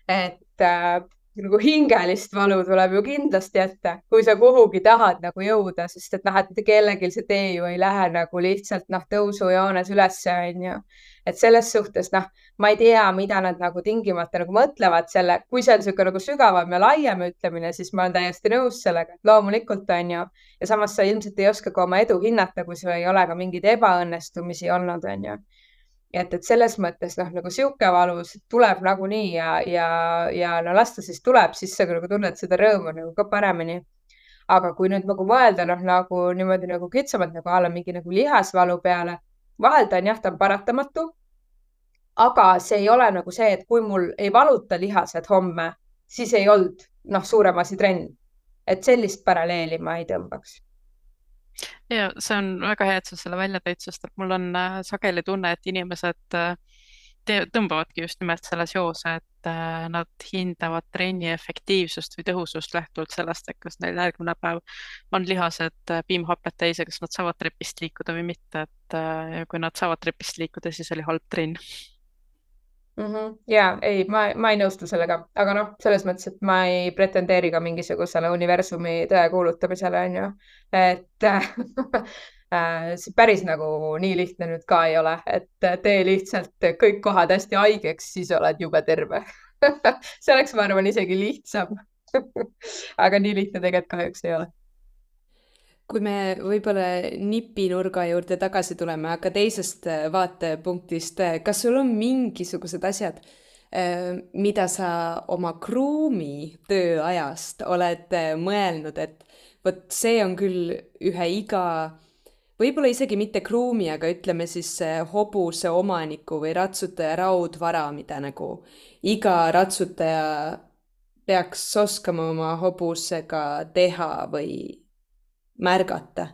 et äh, nagu hingelist valu tuleb ju kindlasti ette, kui sa kuhugi tahad nagu jõuda, sest et noh, et kellelgi see tee ju ei lähe nagu lihtsalt noh, tõusujoones ülesse onju. Et selles suhtes noh, ma ei tea, mida nad nagu tingimata nagu mõtlevad selle, kui see on niisugune nagu sügavam ja laiem ütlemine, siis ma olen täiesti nõus sellega, et loomulikult onju. ja samas sa ilmselt ei oska ka oma edu hinnata, kui sul ei ole ka mingeid ebaõnnestumisi olnud onju et, et selles mõttes noh, nagu sihuke valus tuleb nagunii ja, ja, ja no las ta siis tuleb, siis sa nagu tunned seda rõõmu nagu ka paremini. aga kui nüüd nagu mõelda noh, nagu niimoodi nagu kitsamalt nagu a la mingi nagu lihasvalu peale, vahel ta on jah, ta on paratamatu. aga see ei ole nagu see, et kui mul ei valuta lihased homme, siis ei olnud noh, suurem asi trenn. et sellist paralleeli ma ei tõmbaks ja see on väga hea, et sa selle välja tõid, sest et mul on äh, sageli tunne, et inimesed äh, tõmbavadki just nimelt selle seose, et nad hindavad trenni efektiivsust või tõhusust lähtuvalt sellest, et kas neil järgmine päev on lihased piimhapet täis ja kas nad saavad trepist liikuda või mitte, et kui nad saavad trepist liikuda, siis oli halb trenn mm. -hmm. ja ei, ma, ma ei nõustu sellega, aga noh, selles mõttes, et ma ei pretendeeri ka mingisugusele universumi tõe kuulutamisele, onju. et äh, [laughs] see päris nagu nii lihtne nüüd ka ei ole, et tee lihtsalt kõik kohad hästi haigeks, siis oled jube terve. [laughs] See oleks, ma arvan, isegi lihtsam. [laughs] Aga nii lihtne tegelikult kahjuks ei ole. Kui me võib-olla nipinurga juurde tagasi tuleme, aga teisest äh, vaatepunktist, äh, kas sul on mingisugused asjad, äh, mida sa oma kruumi tööajast oled mõelnud, et vot see on küll ühe iga, võib-olla isegi mitte kruumi, aga ütleme siis hobuse omaniku või ratsutaja raudvara, mida nagu iga ratsutaja peaks oskama oma hobusega teha või märgata?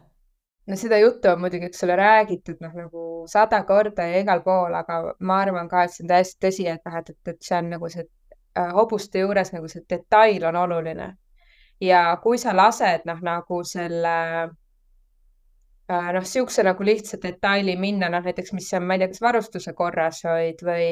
no seda juttu on muidugi, ole, räägitud noh, nagu sada korda ja igal pool, aga ma arvan ka, et see on täiesti tõsi, et noh, et, et, see on nagu see äh, hobuste juures nagu see detail on oluline. ja kui sa lased noh, nagu selle noh, niisuguse nagu lihtsa detaili minna, noh näiteks, mis on, ma ei tea, kas varustuse korras hoid või,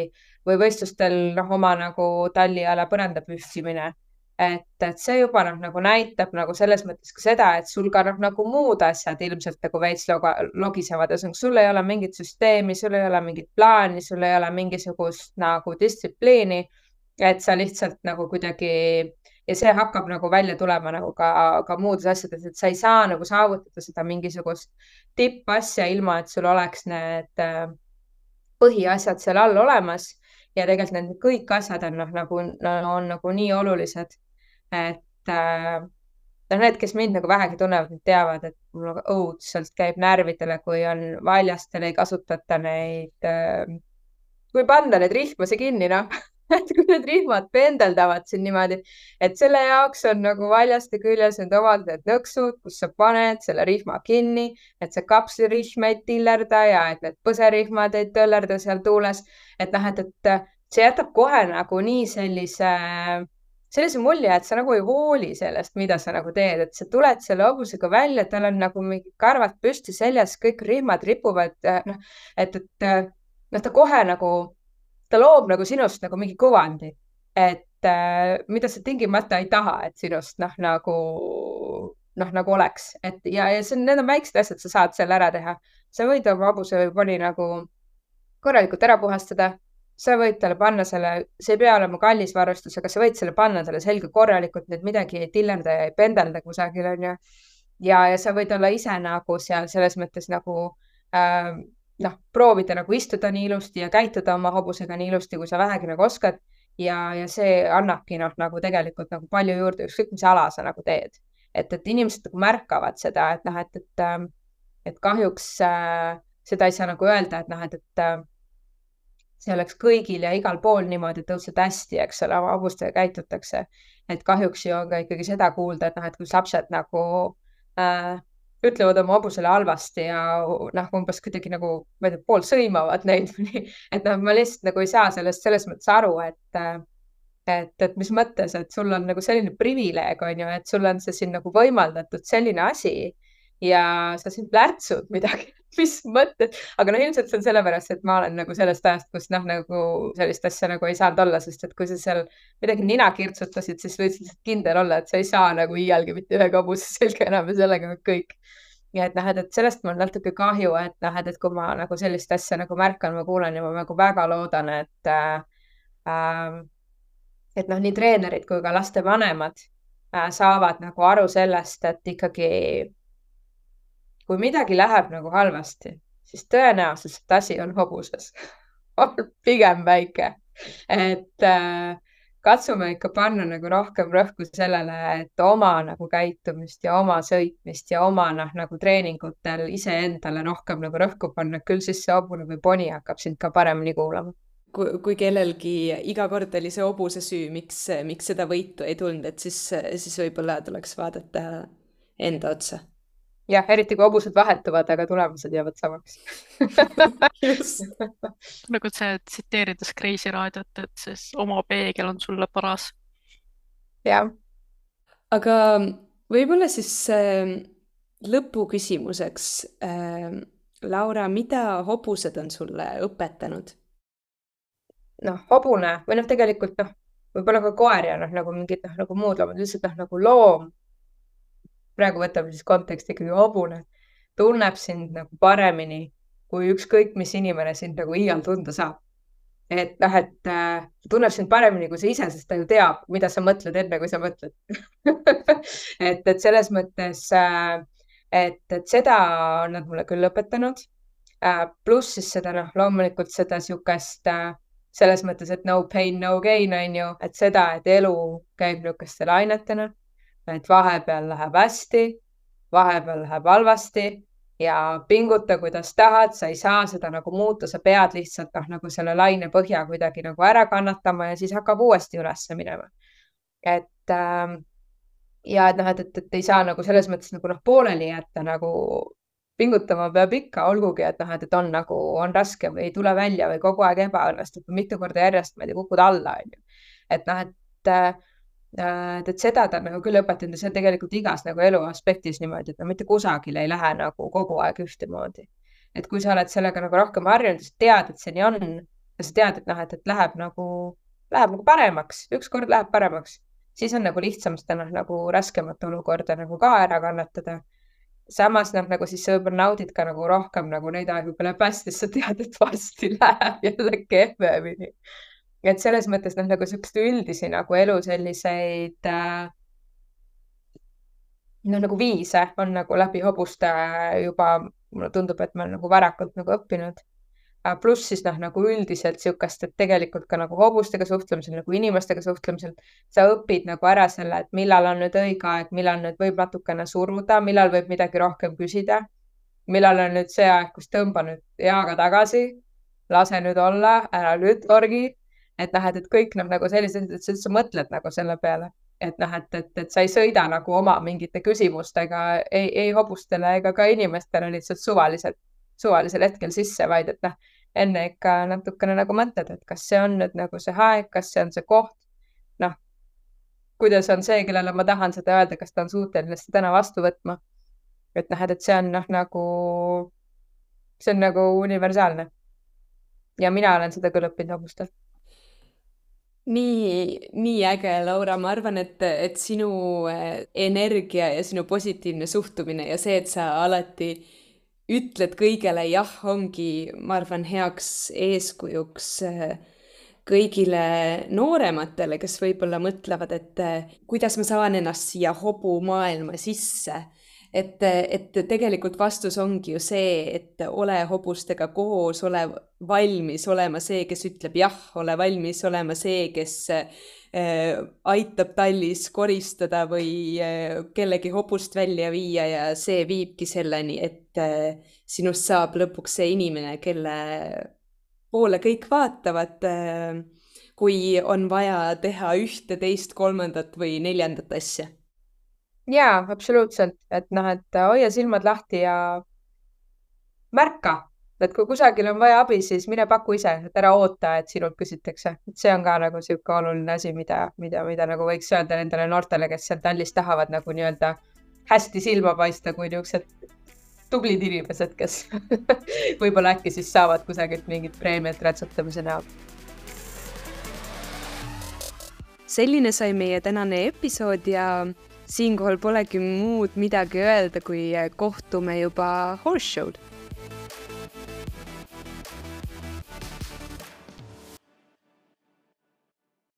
või võistlustel noh, oma nagu talliala põranda pühkimine et, et see juba noh, nagu näitab nagu selles mõttes ka seda, et sul ka noh, nagu muud asjad ilmselt nagu veits logisevad, ühesõnaga sul ei ole mingit süsteemi, sul ei ole mingit plaani, sul ei ole mingisugust nagu distsipliini. et sa lihtsalt nagu kuidagi ja see hakkab nagu välja tulema nagu ka, ka muudes asjades, et sa ei saa nagu saavutada seda mingisugust tippasja, ilma et sul oleks need äh, põhiasjad seal all olemas. Ja tegelikult need kõik asjad on noh, nagu no, on nagu nii olulised et äh, noh, need, kes mind nagu vähegi tunnevad, need teavad, et mul nagu õudselt käib närvidele, kui on valjastel, ei kasutata neid äh,, kui panna need rihmasi kinni, noh [laughs] [laughs] et kui need rihmad pendeldavad siin niimoodi, et selle jaoks on nagu valjaste küljes need omad need nõksud, kus sa paned selle rihma kinni, et see kapslirihm ei tillerda ja et need põserihmad ei töllerda seal tuules. et noh, et, et see jätab kohe nagu nii sellise äh, sellise mulje, et sa nagu ei hooli sellest, mida sa nagu teed, et sa tuled selle hobusega välja, tal on nagu mingi karvad püsti seljas, kõik rihmad ripuvad, noh, et, et noh, ta kohe nagu, ta loob nagu sinust nagu mingi kuvandi, et äh, mida sa tingimata ei taha, et sinust noh, nagu noh, nagu oleks, et ja, ja see on, need on väiksed asjad, sa saad selle ära teha. sa võid oma hobuse poni nagu korralikult ära puhastada sa võid talle panna selle, see ei pea olema kallis varustus, aga sa võid selle panna talle selga korralikult, et midagi ei tillerda ja ei pendelda kusagil, onju. ja, ja sa võid olla ise nagu seal selles mõttes nagu äh, noh, proovida nagu istuda nii ilusti ja käituda oma hobusega nii ilusti, kui sa vähegi nagu oskad. ja, ja see annabki noh, nagu tegelikult nagu palju juurde, ükskõik mis ala sa nagu teed. et, et inimesed nagu märkavad seda, et noh, et, et, ähm, et kahjuks äh, seda ei saa nagu öelda, et noh, et, et äh, see oleks kõigil ja igal pool niimoodi, et õudselt hästi, eks ole, hobustega käitutakse. et kahjuks ju on ka ikkagi seda kuulda, et noh, et kus lapsed nagu äh, ütlevad oma hobusele halvasti ja noh, umbes kuidagi nagu, ma ei tea, pool sõimavad neid [laughs] et noh, ma lihtsalt nagu ei saa sellest selles mõttes aru, et et, et mis mõttes, et sul on nagu selline privileeg, on ju, et sul on see siin nagu võimaldatud selline asi ja sa siin plärtsud midagi [laughs] mis mõtted, aga no ilmselt see on sellepärast, et ma olen nagu sellest ajast, kus noh, nagu sellist asja nagu ei saanud olla, sest et kui sa seal midagi nina kirtsutasid, siis võid lihtsalt kindel olla, et sa ei saa nagu iialgi mitte ühe hobuse selga enam ja sellega on kõik. ja et noh, et, et sellest mul natuke kahju, et noh, et, et kui ma nagu sellist asja nagu märkan, ma kuulen ja ma nagu väga loodan, et äh, äh, et noh, nii treenerid kui ka lastevanemad äh, saavad nagu aru sellest, et ikkagi kui midagi läheb nagu halvasti, siis tõenäosus, et asi on hobuses [laughs] on pigem väike. et äh, katsume ikka panna nagu rohkem rõhku sellele, et oma nagu käitumist ja oma sõitmist ja oma noh, nagu treeningutel iseendale rohkem nagu rõhku panna, küll siis see hobune või poni hakkab sind ka paremini kuulama kui, kui kellelgi iga kord oli see hobuse süü, miks, miks seda võitu ei tulnud, et siis, siis võib-olla tuleks vaadata enda otsa jah, eriti kui hobused vahetuvad, aga tulemused jäävad samaks [laughs] nagu see tsiteerides Kreisi raadiot, et siis oma peegel on sulle paras. jah. aga võib-olla siis äh, lõpuküsimuseks äh,, Laura, mida hobused on sulle õpetanud? noh, hobune või noh, tegelikult noh, võib-olla ka koer ja noh, nagu mingid noh, nagu muud loomad, lihtsalt noh, nagu loom praegu võtame siis konteksti ikkagi hobune, tunneb sind nagu paremini kui ükskõik mis inimene sind nagu iial tunda saab. et noh, et äh, tunneb sind paremini kui sa ise, sest ta ju teab, mida sa mõtled enne, kui sa mõtled [laughs] et, et selles mõttes äh,, et, et seda on nad mulle küll õpetanud äh,. pluss siis seda noh, loomulikult seda niisugust äh, selles mõttes, et no pain, no gain on ju, et seda, et elu käib niisuguste lainetena et vahepeal läheb hästi, vahepeal läheb halvasti ja pinguta, kuidas tahad, sa ei saa seda nagu muuta, sa pead lihtsalt noh, nagu selle laine põhja kuidagi nagu ära kannatama ja siis hakkab uuesti ülesse minema. et ähm, ja et noh, et, et, et ei saa nagu selles mõttes nagu noh, pooleli jätta nagu pingutama peab ikka, olgugi et noh, et, et on nagu, on raske või ei tule välja või kogu aeg ebaõnnestub mitu korda järjest, ma ei tea, kukud alla, onju. et noh, et äh, Äh, et, et seda ta nagu küll õpetanud ja see on tegelikult igas nagu elu aspektis niimoodi, et no mitte kusagile ei lähe nagu kogu aeg ühtemoodi. et kui sa oled sellega nagu rohkem harjunud, sa tead, et see nii on ja sa tead, et noh, et, et läheb nagu, läheb nagu paremaks, ükskord läheb paremaks, siis on nagu lihtsam seda noh, nagu raskemat olukorda nagu ka ära kannatada. samas noh, nagu siis sa võib-olla naudid ka nagu rohkem nagu neid aegu, kui läheb hästi, sest sa tead, et varsti [laughs] läheb jälle kehvemini et selles mõttes noh, nagu siukseid üldisi nagu elu selliseid äh, noh, nagu viise on nagu läbi hobuste juba, mulle tundub, et ma olen nagu varakult nagu õppinud. Äh, pluss siis noh, nagu üldiselt niisugust, et tegelikult ka nagu hobustega suhtlemisel, nagu inimestega suhtlemisel, sa õpid nagu ära selle, et millal on nüüd õige aeg, millal nüüd võib natukene suruda, millal võib midagi rohkem küsida, millal on nüüd see aeg, kus tõmba nüüd eaga tagasi, lase nüüd olla, ära nüüd torgi et noh, et, et kõik noh, nagu sellised, et sa mõtled nagu selle peale, et noh, et, et, et sa ei sõida nagu oma mingite küsimustega ei, ei hobustele ega ka inimestele lihtsalt suvaliselt, suvalisel hetkel sisse, vaid et noh, enne ikka natukene nagu mõtled, et kas see on nüüd nagu see aeg, kas see on see koht. noh, kuidas on see, kellele ma tahan seda öelda, kas ta on suuteline seda täna vastu võtma. et noh, et, et see on noh, nagu, see on nagu universaalne. ja mina olen seda küll õppinud hobustelt nii, nii äge, Laura, ma arvan, et, et sinu äh, energia ja sinu positiivne suhtumine ja see, et sa alati ütled kõigele jah, ongi, ma arvan, heaks eeskujuks äh, kõigile noorematele, kes võib-olla mõtlevad, et äh, kuidas ma saan ennast siia hobumaailma sisse et, et tegelikult vastus ongi ju see, et ole hobustega koos, ole valmis olema see, kes ütleb jah, ole valmis olema see, kes äh, aitab tallis koristada või äh, kellegi hobust välja viia ja see viibki selleni, et äh, sinust saab lõpuks see inimene, kelle poole kõik vaatavad kui on vaja teha ühte, teist, kolmandat või neljandat asja jaa, absoluutselt, et noh, et hoia silmad lahti ja märka, et kui kusagil on vaja abi, siis mine paku ise, et ära oota, et sinult küsitakse, see on ka nagu niisugune oluline asi, mida, mida, mida nagu võiks öelda nendele noortele, kes seal tallis tahavad nagu nii-öelda hästi silma paista kui niisugused tublid inimesed, kes [laughs] võib-olla äkki siis saavad kusagilt mingit preemiat ratsutamise näol. selline sai meie tänane episood ja siinkohal polegi muud midagi öelda, kui kohtume juba Horse Show'l